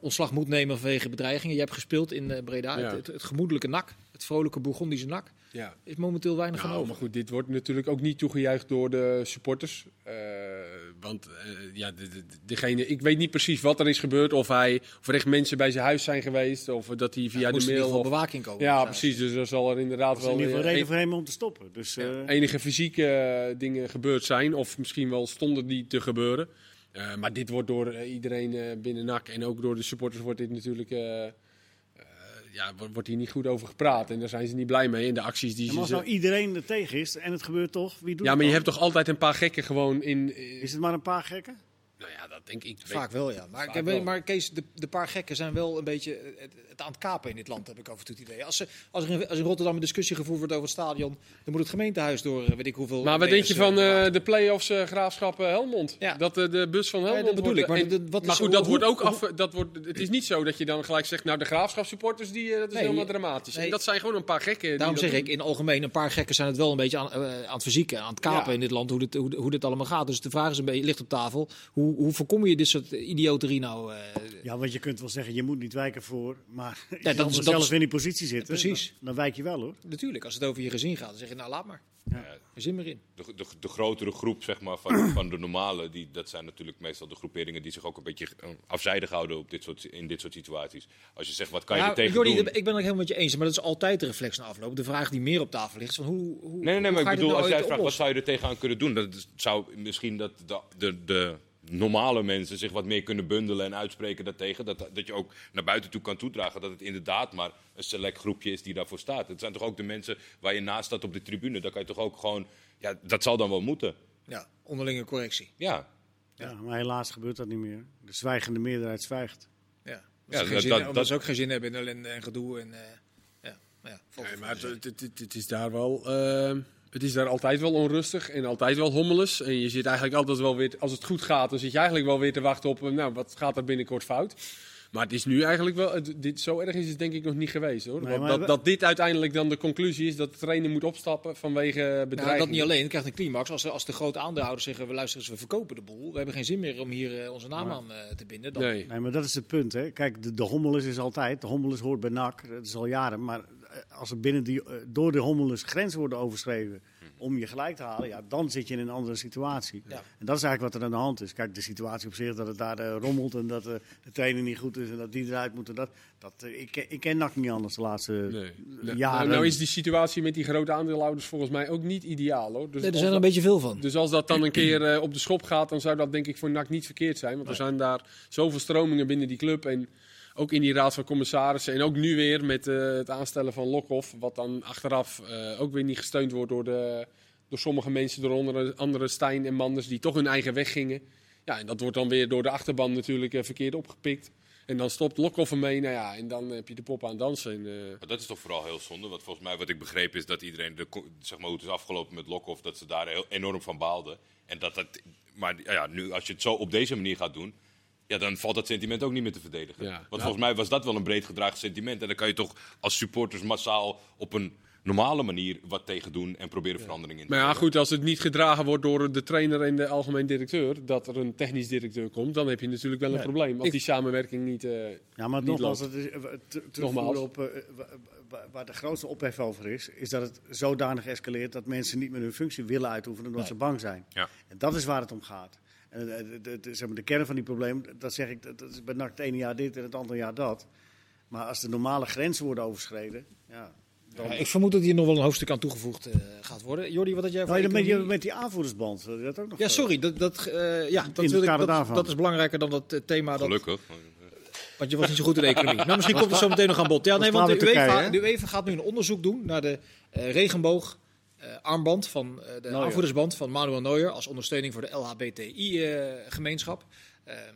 S1: ontslag moet nemen vanwege bedreigingen. Je hebt gespeeld in eh, Breda.
S2: Ja.
S1: Het, het, het gemoedelijke nak, het vrolijke Bourgondische nak,
S2: Ja.
S1: is momenteel weinig
S2: Nou, maar goed, dit wordt natuurlijk ook niet toegejuicht door de supporters. Eh, want eh, ja, de, de- degene, ik weet niet precies wat er is gebeurd. Of, hij, of er echt mensen bij zijn huis zijn geweest. Of dat hij via
S1: Ja,
S2: de mail... Of,
S1: bewaking komen.
S2: ja, precies. Dus er zal er inderdaad
S3: Dat is in
S2: wel
S3: ieder geval reden voor hem om te stoppen. Dus eh,
S2: enige fysieke dingen gebeurd zijn. Of misschien wel stonden die te gebeuren. Eh, maar dit wordt door eh, iedereen eh, binnen NAC en ook door de supporters wordt dit natuurlijk... ja, wo- wordt hier niet goed over gepraat. En daar zijn ze niet blij mee. En de acties die
S3: en
S2: ze...
S3: als nou iedereen er tegen is en het gebeurt toch, wie doet
S2: Ja, maar je hebt toch altijd een paar gekken gewoon in...
S3: Is het maar een paar gekken?
S2: Nou ja, dat denk ik.
S1: Vaak wel, ja. Maar,
S2: Vaak
S1: ik,
S2: wel.
S1: maar Kees, de, de paar gekken zijn wel een beetje het, het aan het kapen in dit land, heb ik af en toe het idee. Als, ze, als, er in, als in Rotterdam een discussie gevoerd wordt over het stadion, dan moet het gemeentehuis door, eh, weet ik hoeveel...
S2: Maar wat denk je van
S1: eh,
S2: eh, de play-offs eh, Graafschap eh, Helmond?
S1: Ja.
S2: Dat eh, de bus van Helmond
S1: dat bedoel
S2: wordt,
S1: ik, maar
S2: en-
S1: de- wat
S2: maar
S1: is-
S2: goed, dat
S1: hoe-
S2: wordt ook af. Dat wordt, het is niet zo dat je dan gelijk zegt, nou de Graafschap supporters, die, eh, dat is
S1: Nee,
S2: helemaal dramatisch.
S1: nee.
S2: En dat zijn gewoon een paar gekken.
S1: Daarom zeg ik, in algemeen, een paar gekken zijn het wel een beetje aan, eh, aan het verzieken, aan het kapen
S2: Ja.
S1: in dit land, hoe dit, hoe, hoe dit allemaal gaat. Dus de vraag is een beetje, ligt op tafel, hoe, hoe voorkom je dit soort idioterie nou? eh,
S3: Ja, want je kunt wel zeggen, je moet niet wijken voor. Maar als
S1: dat
S3: je
S1: is- dat
S3: zelf
S1: is-
S3: in die positie zit,
S1: Precies.
S3: Dan, dan wijk je wel hoor.
S1: natuurlijk, als het over je gezin gaat, dan zeg je, nou laat maar.
S3: Ja.
S1: Er zin meer in.
S4: De, de, de grotere groep zeg maar, van, van de normale, die, dat zijn natuurlijk meestal de groeperingen die zich ook een beetje eh, afzijdig houden op dit soort, in dit soort situaties. Als je zegt, wat kan je
S1: Ja,
S4: er tegen
S1: Jordi,
S4: doen?
S1: ik ben het helemaal met je eens, maar dat is altijd de reflex na afloop. De vraag die meer op tafel ligt, is van hoe, hoe
S4: Nee, nee, nee,
S1: hoe
S4: maar
S1: ga
S4: ik bedoel,
S1: nou
S4: als jij vraagt wat zou je er tegenaan kunnen doen, dat zou misschien dat de, de, de normale mensen zich wat meer kunnen bundelen en uitspreken daartegen. Dat, dat je ook naar buiten toe kan toedragen dat het inderdaad maar een select groepje is die daarvoor staat. Het zijn toch ook de mensen waar je naast staat op de tribune. Dan kan je toch ook gewoon, ja, dat zal dan wel moeten.
S1: Ja, onderlinge correctie.
S4: Ja,
S3: Ja, maar helaas gebeurt dat niet meer. De zwijgende meerderheid zwijgt.
S1: Ja,
S4: Ja,
S1: ja dat,
S4: dat-
S1: zin,
S4: dat-
S1: omdat
S4: dat-
S1: ze ook geen zin hebben in ellende en gedoe. En, eh, ja, maar ja,
S2: Nee, maar het, het, het- het is daar wel. eh, het is daar altijd wel onrustig en altijd wel hommeles. En je zit eigenlijk altijd wel weer. Als het goed gaat, dan zit je eigenlijk wel weer te wachten op. Nou, wat gaat er binnenkort fout? Maar het is nu eigenlijk wel. het- dit, zo erg is het denk ik nog niet geweest hoor.
S3: Nee,
S2: Want
S3: maar
S2: dat,
S3: we-
S2: dat dit uiteindelijk dan de conclusie is dat de trainer moet opstappen vanwege bedreiging.
S1: Nou, dat niet alleen. Het krijgt een climax als de, als de grote aandeelhouders zeggen: we luisteren eens, we verkopen de boel. We hebben geen zin meer om hier eh, onze naam aan eh, te binden. Dan,
S2: Nee.
S3: Nee, maar dat is het punt. Hè. Kijk, de, de hommeles is altijd. De hommeles hoort bij NAC. Dat is al jaren. Maar als er binnen die, eh, door de hommeles grenzen worden overschreden om je gelijk te halen, ja, dan zit je in een andere situatie.
S1: Ja.
S3: En dat is eigenlijk wat er aan de hand is. Kijk, de situatie op zich, dat het daar eh, rommelt en dat eh, de trainer niet goed is en dat die eruit moet. en Dat, dat, eh, ik, ken- ik ken NAC niet anders de laatste
S2: Nee. Nou,
S3: jaren.
S2: nou is die situatie met die grote aandeelhouders volgens mij ook niet ideaal hoor. Dus
S1: Nee, er zijn er een beetje veel van.
S2: Dus als dat dan een keer eh, op de schop gaat, dan zou dat denk ik voor NAC niet verkeerd zijn. Want er zijn daar zoveel stromingen binnen die club. En ook in die raad van commissarissen. En ook nu weer met eh, het aanstellen van Lokhoff. Wat dan achteraf eh, ook weer niet gesteund wordt door, de, door sommige mensen. Door andere, andere Stijn en Manders die toch hun eigen weg gingen. Ja, en dat wordt dan weer door de achterban natuurlijk eh, verkeerd opgepikt. En dan stopt Lokhoff ermee. Nou ja, en dan heb je de pop aan dansen. En,
S4: maar dat is toch vooral heel zonde. Want volgens mij, wat ik begreep, is dat iedereen, de, zeg maar hoe het is afgelopen met Lokhoff, dat ze daar enorm van baalden. En dat dat, maar ja, nu, als je het zo op deze manier gaat doen, ja, dan valt dat sentiment ook niet meer te verdedigen.
S2: Ja.
S4: Want
S2: Ja.
S4: volgens mij was dat wel een breed gedragen sentiment. En dan kan je toch als supporters massaal op een normale manier wat tegen doen en proberen verandering in te
S2: Maar ja, goed, als het niet gedragen wordt door de trainer en de algemeen directeur, dat er een technisch directeur komt, dan heb je natuurlijk wel een probleem. Als
S1: Ik-
S2: die samenwerking niet. eh,
S3: Ja, maar
S2: niet
S3: nogmaals,
S2: loopt.
S3: het is, eh,
S2: Nogmaals.
S3: op eh, wa- wa- waar de grootste ophef over is, is dat het zodanig escaleert dat mensen niet meer hun functie willen uitoefenen omdat ze bang zijn.
S4: Ja.
S3: En dat is waar het om gaat. En, eh, de, de, de- zeg maar, de kern van die probleem, dat zeg ik, dat dat is bij NAC het ene jaar dit en het andere jaar dat. Maar als de normale grenzen worden overschreden, ja, dan...
S1: Ja, ik vermoed dat hier nog wel een hoofdstuk aan toegevoegd eh, gaat worden. Jordi, wat had jij voor
S3: Nou, ja, met, met die aanvoerdersband, je dat ook nog
S1: Ja,
S3: eh,
S1: sorry. Dat, dat, eh, ja, dat, wil ik, dat, dat is belangrijker dan dat eh, thema. Dat,
S4: Gelukkig.
S1: want je was niet zo goed in de economie. nou, misschien komt het zo meteen nog aan bod. Ja, nee, want de UEFA, de UEFA gaat nu een onderzoek doen naar de eh, regenboog. Eh, armband van eh, de
S3: Neuer.
S1: aanvoerdersband van Manuel Neuer als ondersteuning voor de LHBTI-gemeenschap. Ehm,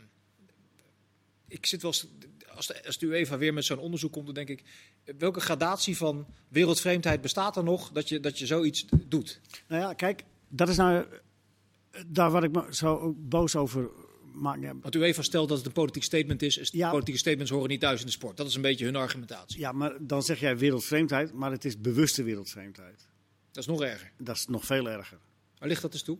S1: ik zit wel eens, als de, als de UEFA weer met zo'n onderzoek komt, dan denk ik, eh, welke gradatie van wereldvreemdheid bestaat er nog dat je, dat je zoiets doet?
S3: Nou ja, kijk, dat is nou eh, daar waar ik me zo boos over maak. Ja,
S1: Want UEFA stelt dat het een politiek statement is. is
S3: Ja.
S1: Politieke statements horen niet thuis in de sport. Dat is een beetje hun argumentatie.
S3: Ja, maar dan zeg jij wereldvreemdheid, maar het is bewuste wereldvreemdheid.
S1: Dat is nog erger.
S3: Dat is nog veel erger.
S1: Waar ligt dat dus toe?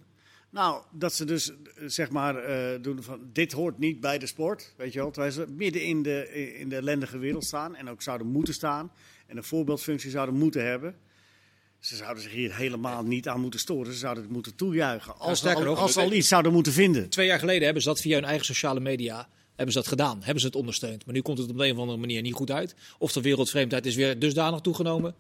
S3: Nou, dat ze dus eh, zeg maar eh, doen van dit hoort niet bij de sport, weet je wel. Terwijl ze midden in de, in de ellendige wereld staan en ook zouden moeten staan en een voorbeeldfunctie zouden moeten hebben. Ze zouden zich hier helemaal niet aan moeten storen. Ze zouden het moeten toejuichen. Als, ze
S1: sterker
S3: al, als ze al iets zouden moeten vinden.
S1: Twee jaar geleden hebben ze dat via hun eigen sociale media hebben ze dat gedaan. Hebben ze het ondersteund. Maar nu komt het op de een of andere manier niet goed uit. Of de wereldvreemdheid is weer dusdanig toegenomen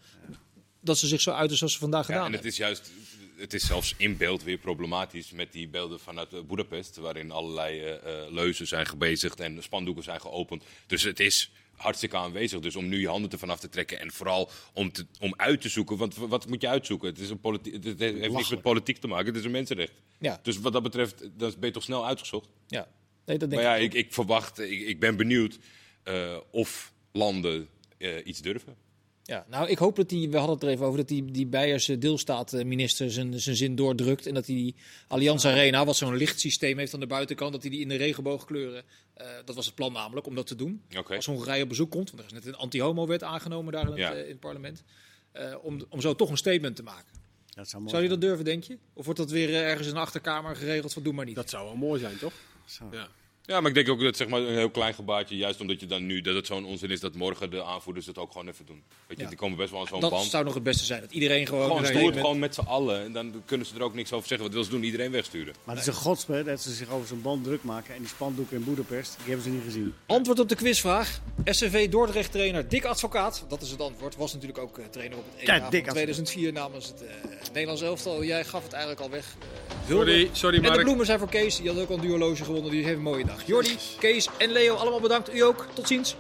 S1: dat ze zich zo uiten zoals ze vandaag
S4: Ja,
S1: gedaan
S4: en het
S1: hebben.
S4: is juist, het is zelfs in beeld weer problematisch met die beelden vanuit eh, Budapest, waarin allerlei eh, eh, leuzen zijn gebezigd en spandoeken zijn geopend. Dus het is hartstikke aanwezig. Dus om nu je handen ervan af te trekken en vooral om, te, om uit te zoeken. Want wat moet je uitzoeken? Het, is een het heeft niks met politiek te maken, het is een mensenrecht.
S1: Ja,
S4: Dus wat dat betreft, dan ben je toch snel uitgezocht.
S1: ja. Nee, dat denk
S4: Maar ja,
S1: ik.
S4: ik, ik verwacht, ik, ik ben benieuwd eh, of landen eh, iets durven.
S1: Ja, nou, ik hoop dat die, we hadden het er even over, dat die, die Beierse deelstaatminister zijn, zijn zin doordrukt. En dat hij die Allianz Arena, wat zo'n lichtsysteem heeft aan de buitenkant, dat hij die in de regenboogkleuren, eh, dat was het plan namelijk, om dat te doen. Als Hongarije op bezoek komt, want er is net een anti-homo-wet aangenomen daar in het,
S4: Ja.
S1: eh, in het parlement. eh, om, om zo toch een statement te maken.
S3: Dat zou mooi
S1: Zou je
S3: zijn.
S1: dat durven, denk je? Of wordt dat weer eh, ergens in de achterkamer geregeld van doe maar niet?
S2: Dat zou wel mooi zijn, toch?
S3: Zo.
S2: Ja.
S4: Ja, maar ik denk ook dat zeg maar, een heel klein gebaartje, juist omdat je dan nu, dat het zo'n onzin is, dat morgen de aanvoerders het ook gewoon even doen. Weet je,
S1: Ja.
S4: die komen best wel aan zo'n
S1: dat
S4: band.
S1: zou nog het beste zijn. Dat iedereen gewoon...
S4: Gewoon
S1: met een
S4: stoer het
S1: statement-
S4: gewoon met z'n allen. En dan kunnen ze er ook niks over zeggen. Wat wil ze doen? Iedereen wegsturen.
S3: Maar het is een godspe dat ze zich over zo'n band druk maken. En die spandoeken in Boedapest, die hebben ze niet gezien.
S1: Antwoord op de quizvraag. SCV Dordrecht trainer Dick Advocaat. Dat is het antwoord. Was natuurlijk ook eh, trainer op het EK
S3: Ja,
S1: van
S3: Dick Advocaat.
S1: 2004 namens het eh, Nederlands elftal. Jij gaf het eigenlijk al weg. Eh,
S2: Sorry, sorry
S1: En de bloemen zijn voor Kees. Die had ook al een duologe gewonnen. Die heeft een mooie dag. Jordi, Kees en Leo, allemaal bedankt. U ook. Tot ziens.